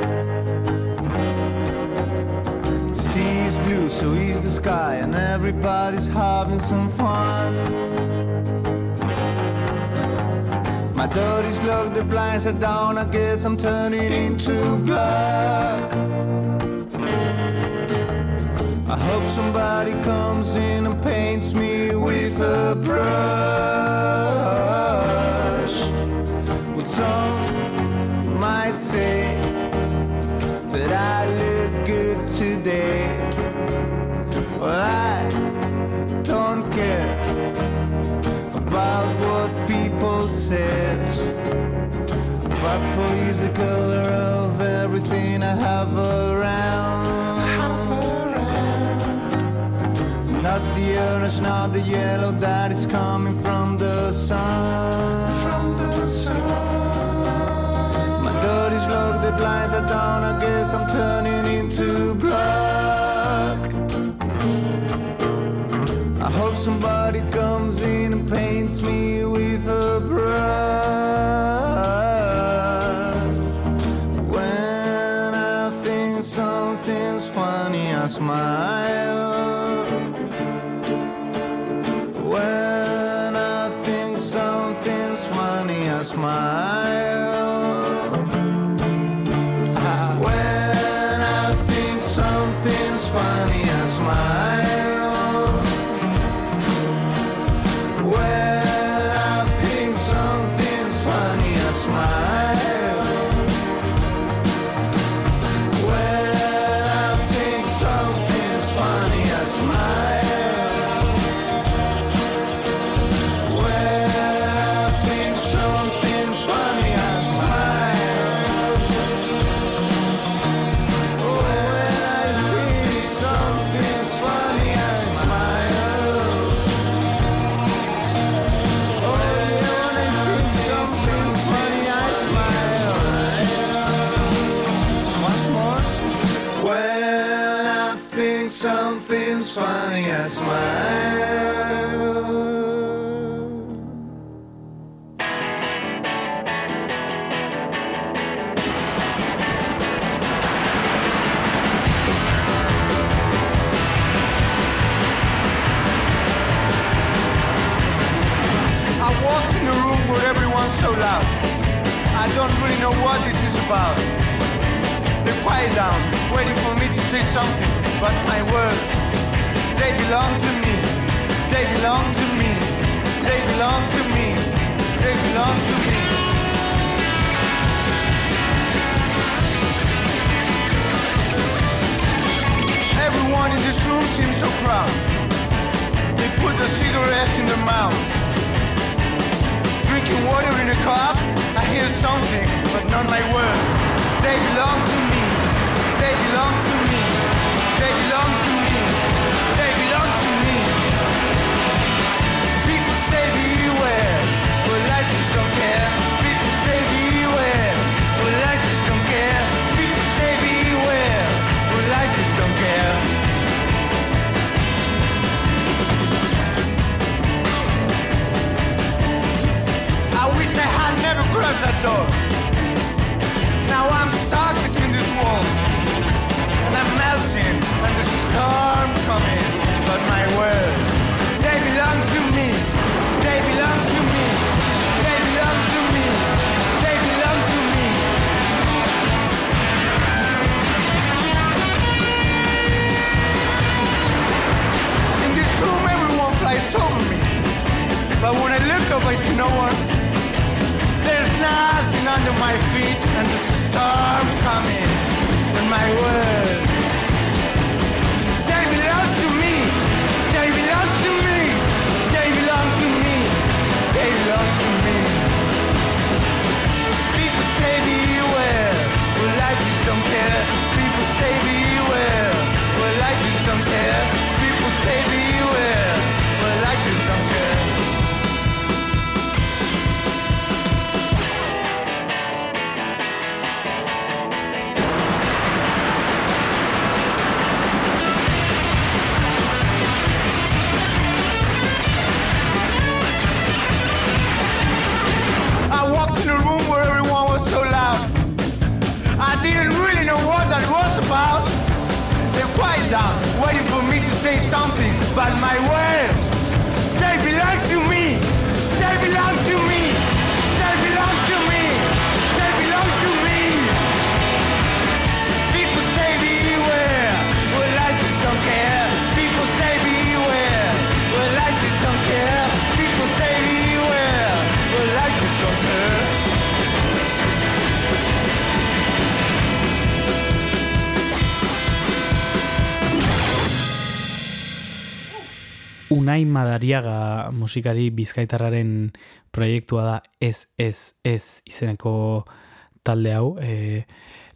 [SPEAKER 10] The sea is blue, so is the sky, and everybody's having some fun. My door is locked, the blinds are down. I guess I'm turning into blood. Is the color of everything I have around. Not the orange, not the yellow that is coming from the sun. Seems. They put the cigarettes in their mouth. Drinking water in a cup, I hear something, but not my words. They belong to me. They belong to me. They belong to me. They belong to me. People say beware, well I just don't care. People say beware, well I just don't care. People say beware, well I just don't care. Never crossed that door. Now I'm stuck between these walls. And I'm melting, and a storm coming. But my words, they belong to me. They belong to me. They belong to me. They belong to me. In this room, everyone flies over me. But when I look up, I see no one. Nothing under my feet, and the storm coming. And my words, musikari bizkaitarraren proiektua da ez ez ez izeneko talde hau e,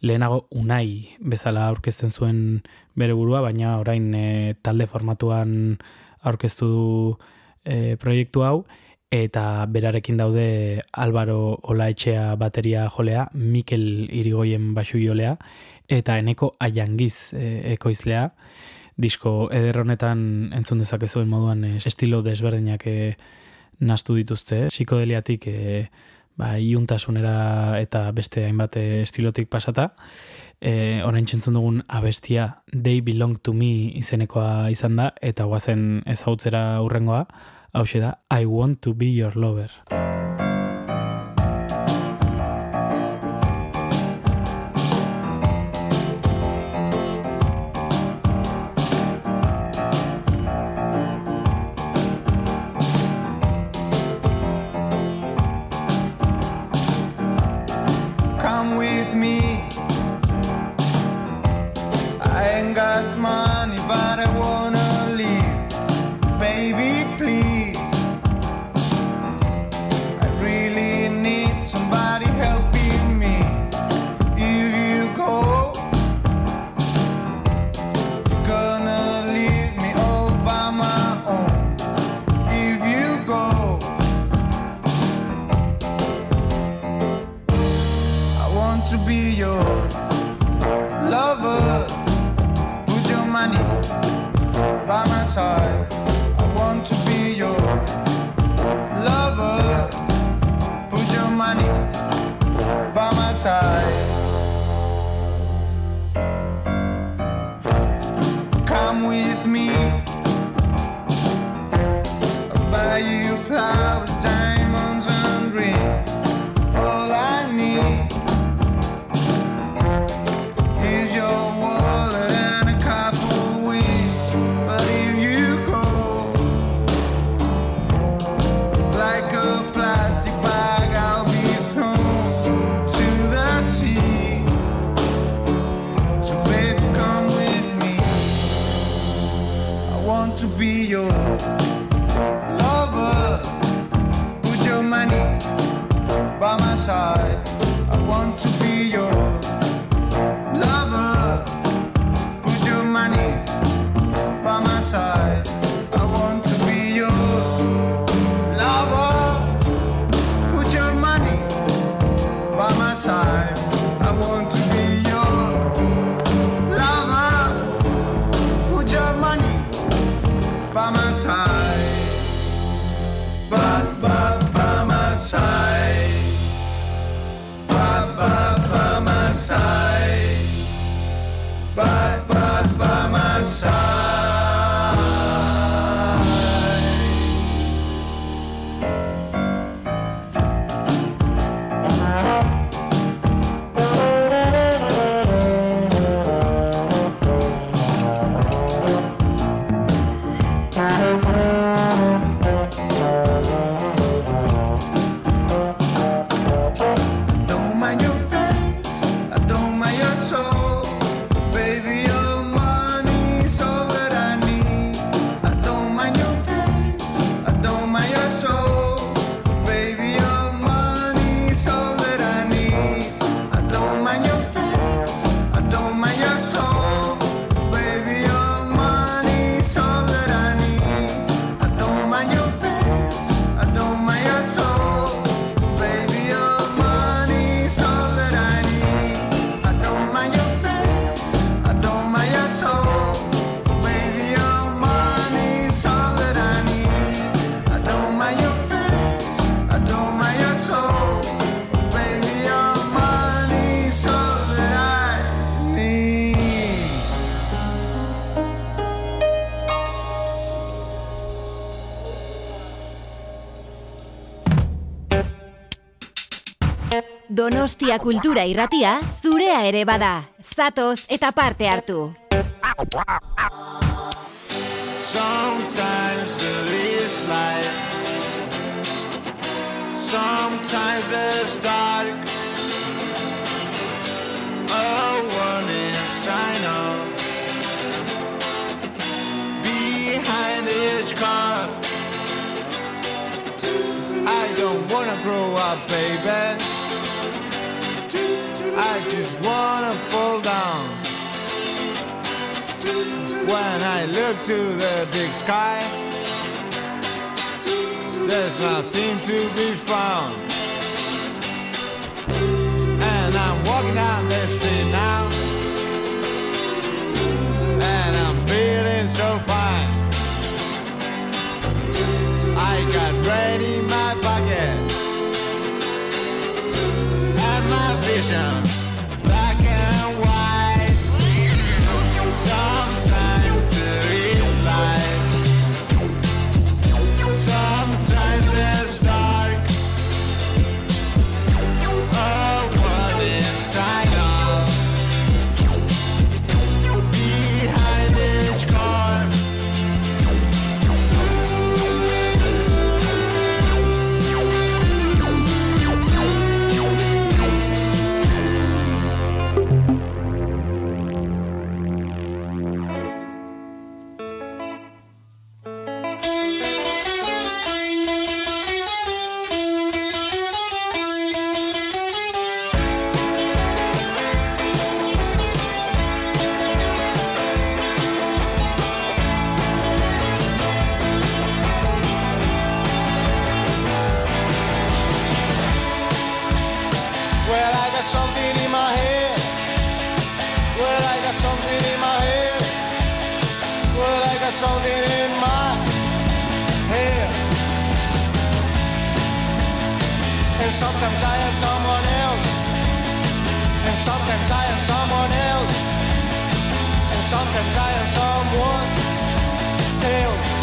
[SPEAKER 10] lehenago unai bezala aurkezten zuen bere burua baina orain e, talde formatuan aurkeztu du e, proiektu hau eta berarekin daude Álvaro Olaetxea bateria jolea, Mikel Irigoien basu jolea, eta eneko aiangiz e, ekoizlea disko eder honetan entzun dezakezuen moduan eh, estilo desberdinak eh, e, nastu dituzte, psikodeliatik e, ba, iuntasunera eta beste hainbat estilotik pasata. E, orain txentzun dugun abestia They Belong to Me izenekoa izan da, eta guazen ezautzera hurrengoa, hau da I Want to Be Your Lover.
[SPEAKER 11] Donostia Kultura Irratia zurea ere bada. Zatoz eta parte hartu.
[SPEAKER 12] Sometimes the least light Sometimes the dark A warning sign up Behind
[SPEAKER 10] each car I don't wanna grow up, baby just wanna fall down when I look to the big sky. There's nothing to be found, and I'm walking down the street now, and I'm feeling so fine. I got rain in my pocket, and my vision. something in my head. And sometimes I am someone else. And sometimes I am someone else. And sometimes I am someone else.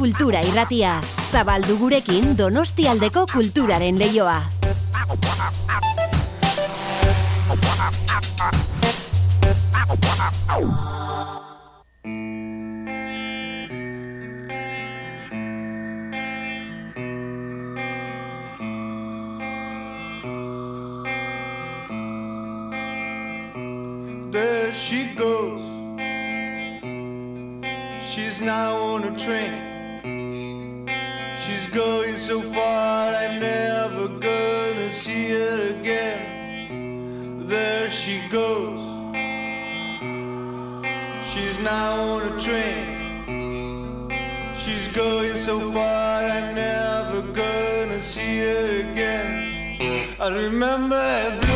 [SPEAKER 7] Kultura Irratia. Zabaldu gurekin Donostialdeko kulturaren leioa.
[SPEAKER 10] There she goes. She's now on a train. so far I'm never gonna see her again. There she goes. She's now on a train. She's going so far I'm never gonna see her again. I remember.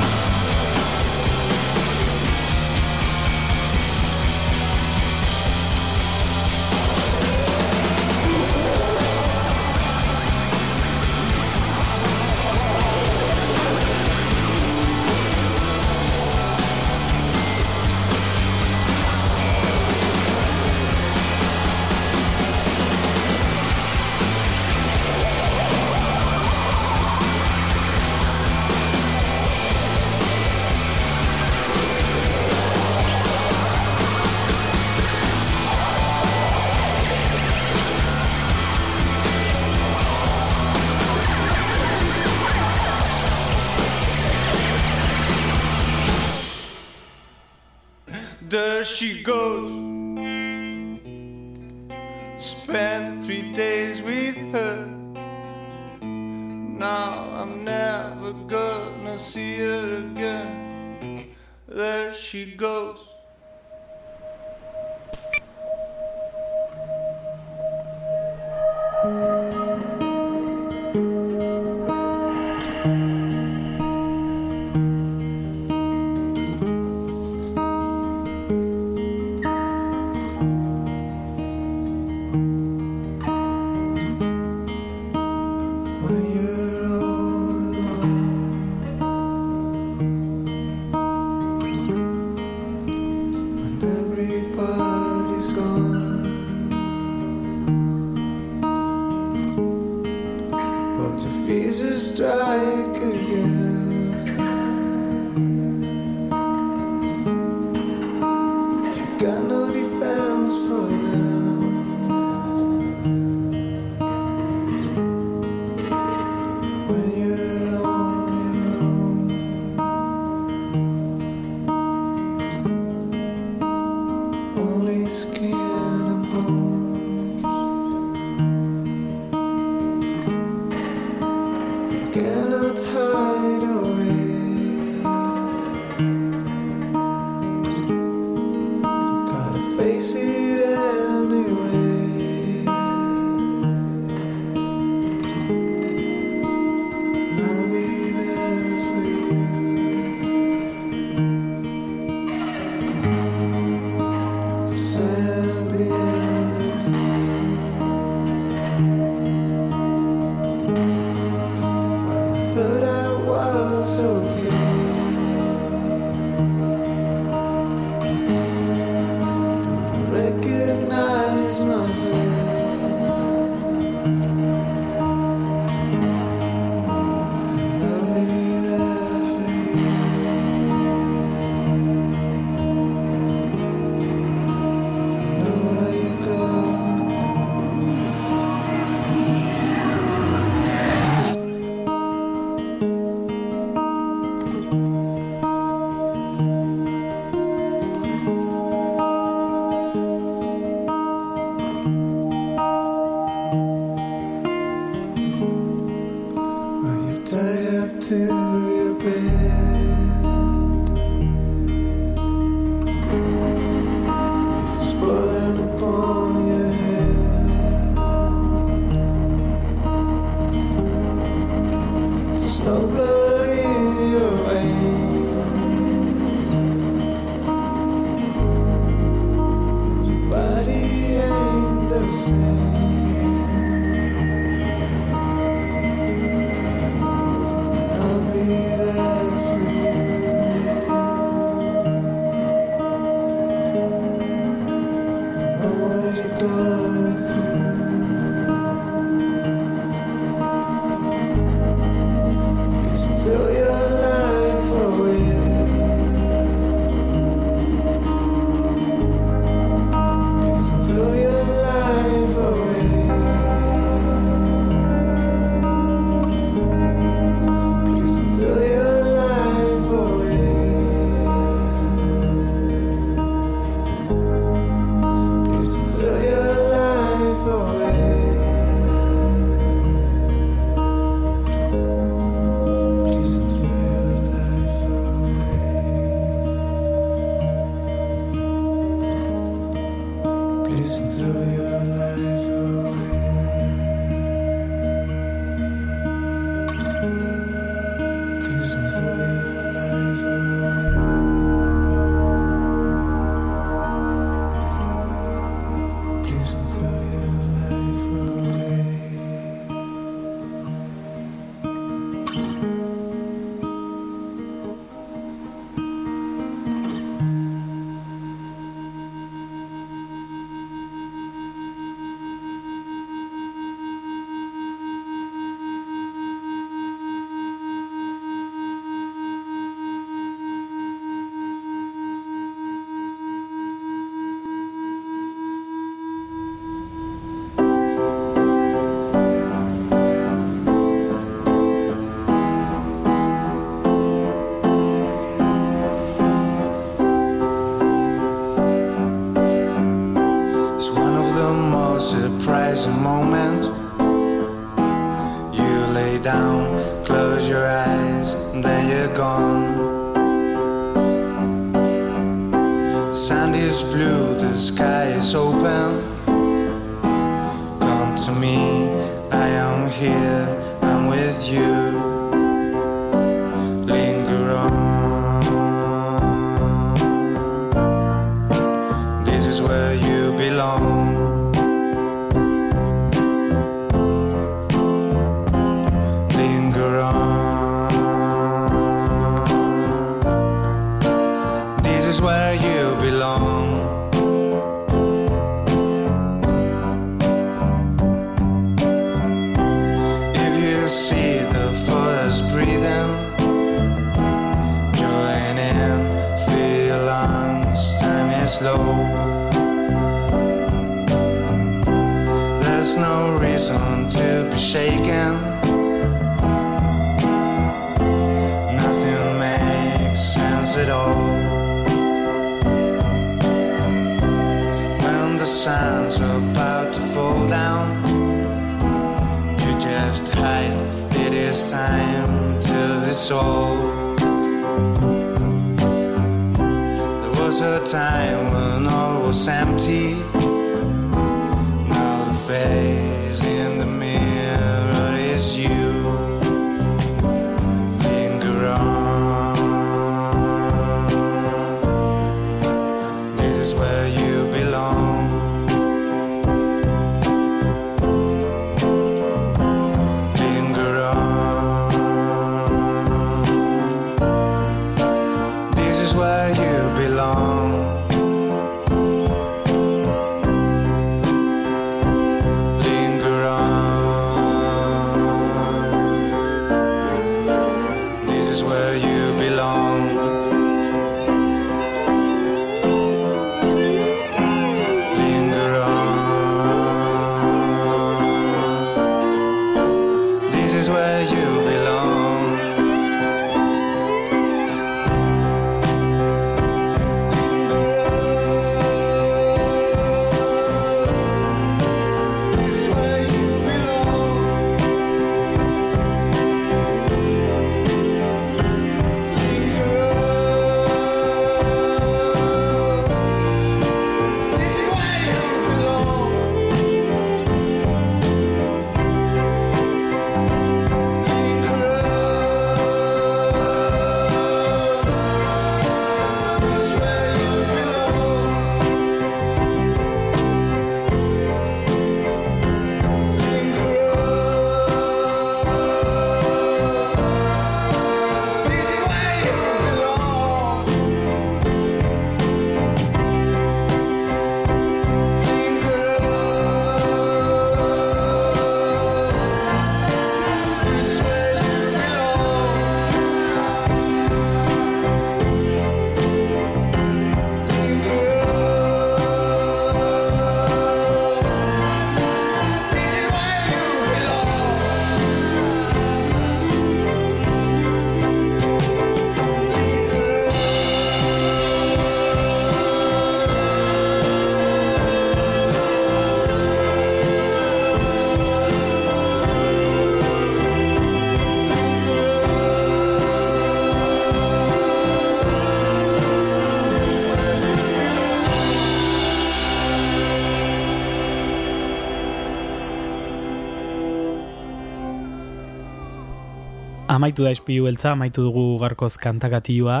[SPEAKER 9] Amaitu da espiu beltza, amaitu dugu garkoz kantakatioa,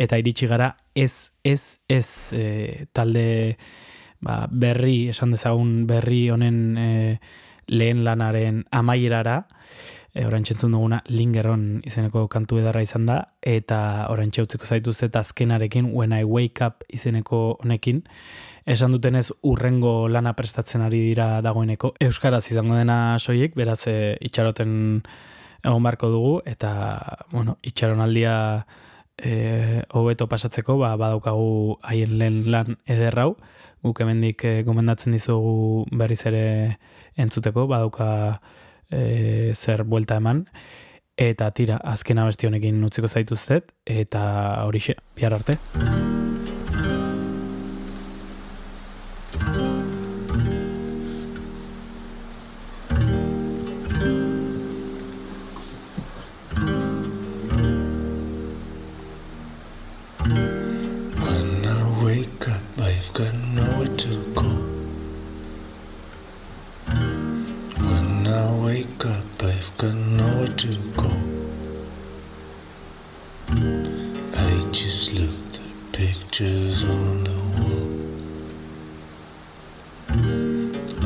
[SPEAKER 9] eta iritsi gara ez, ez, ez e, talde ba, berri, esan dezagun berri honen e, lehen lanaren amaierara, e, orain txentzun duguna Lingeron izeneko kantu edarra izan da, eta orain utziko zaituz eta azkenarekin When I Wake Up izeneko honekin, esan dutenez urrengo lana prestatzen ari dira dagoeneko. Euskaraz izango dena soiek, beraz e, itxaroten egon barko dugu, eta, bueno, itxaronaldia e, hobeto pasatzeko, ba, badaukagu haien lehen lan ederrau, guk hemendik e, gomendatzen dizugu berriz ere entzuteko, badauka e, zer buelta eman, eta tira, azken abesti honekin utziko zaituztet, eta horixe, bihar arte.
[SPEAKER 7] To go. I just looked at pictures on the wall.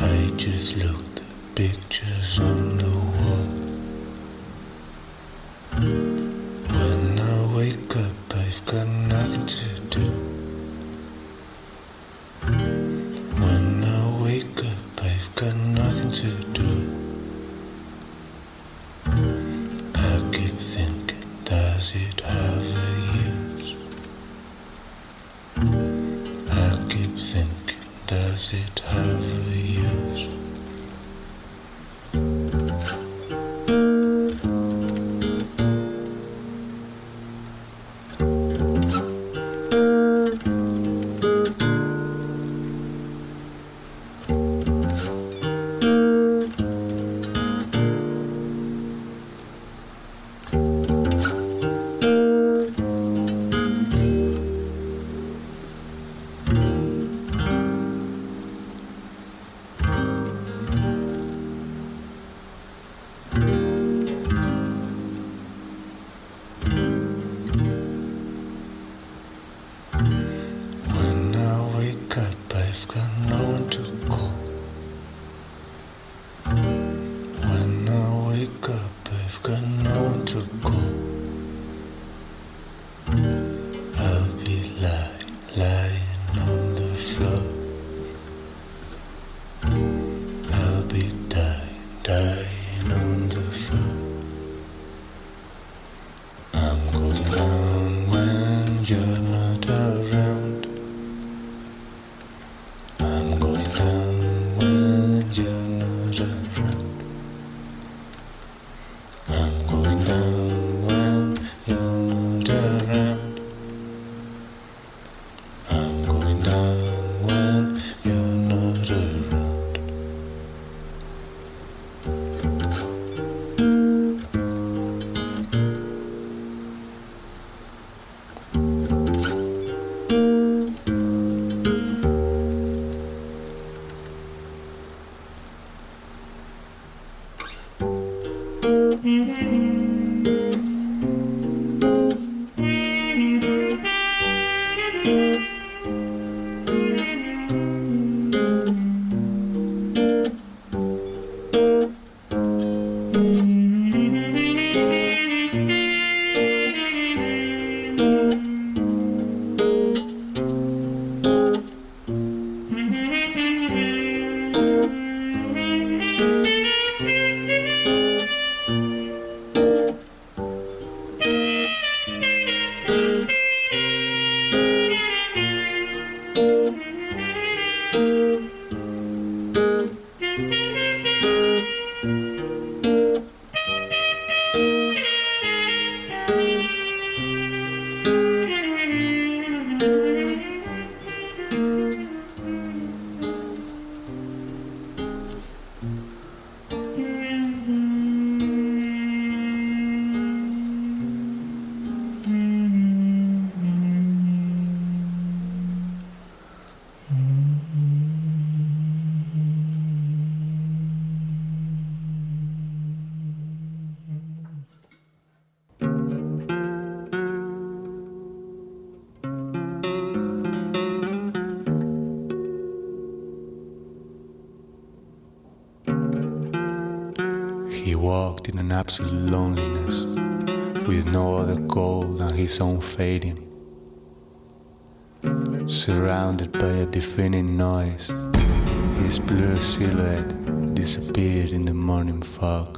[SPEAKER 7] I just looked at pictures on the it
[SPEAKER 13] absolute loneliness, with no other goal than his own fading. Surrounded by a deafening noise, his blurred silhouette disappeared in the morning fog.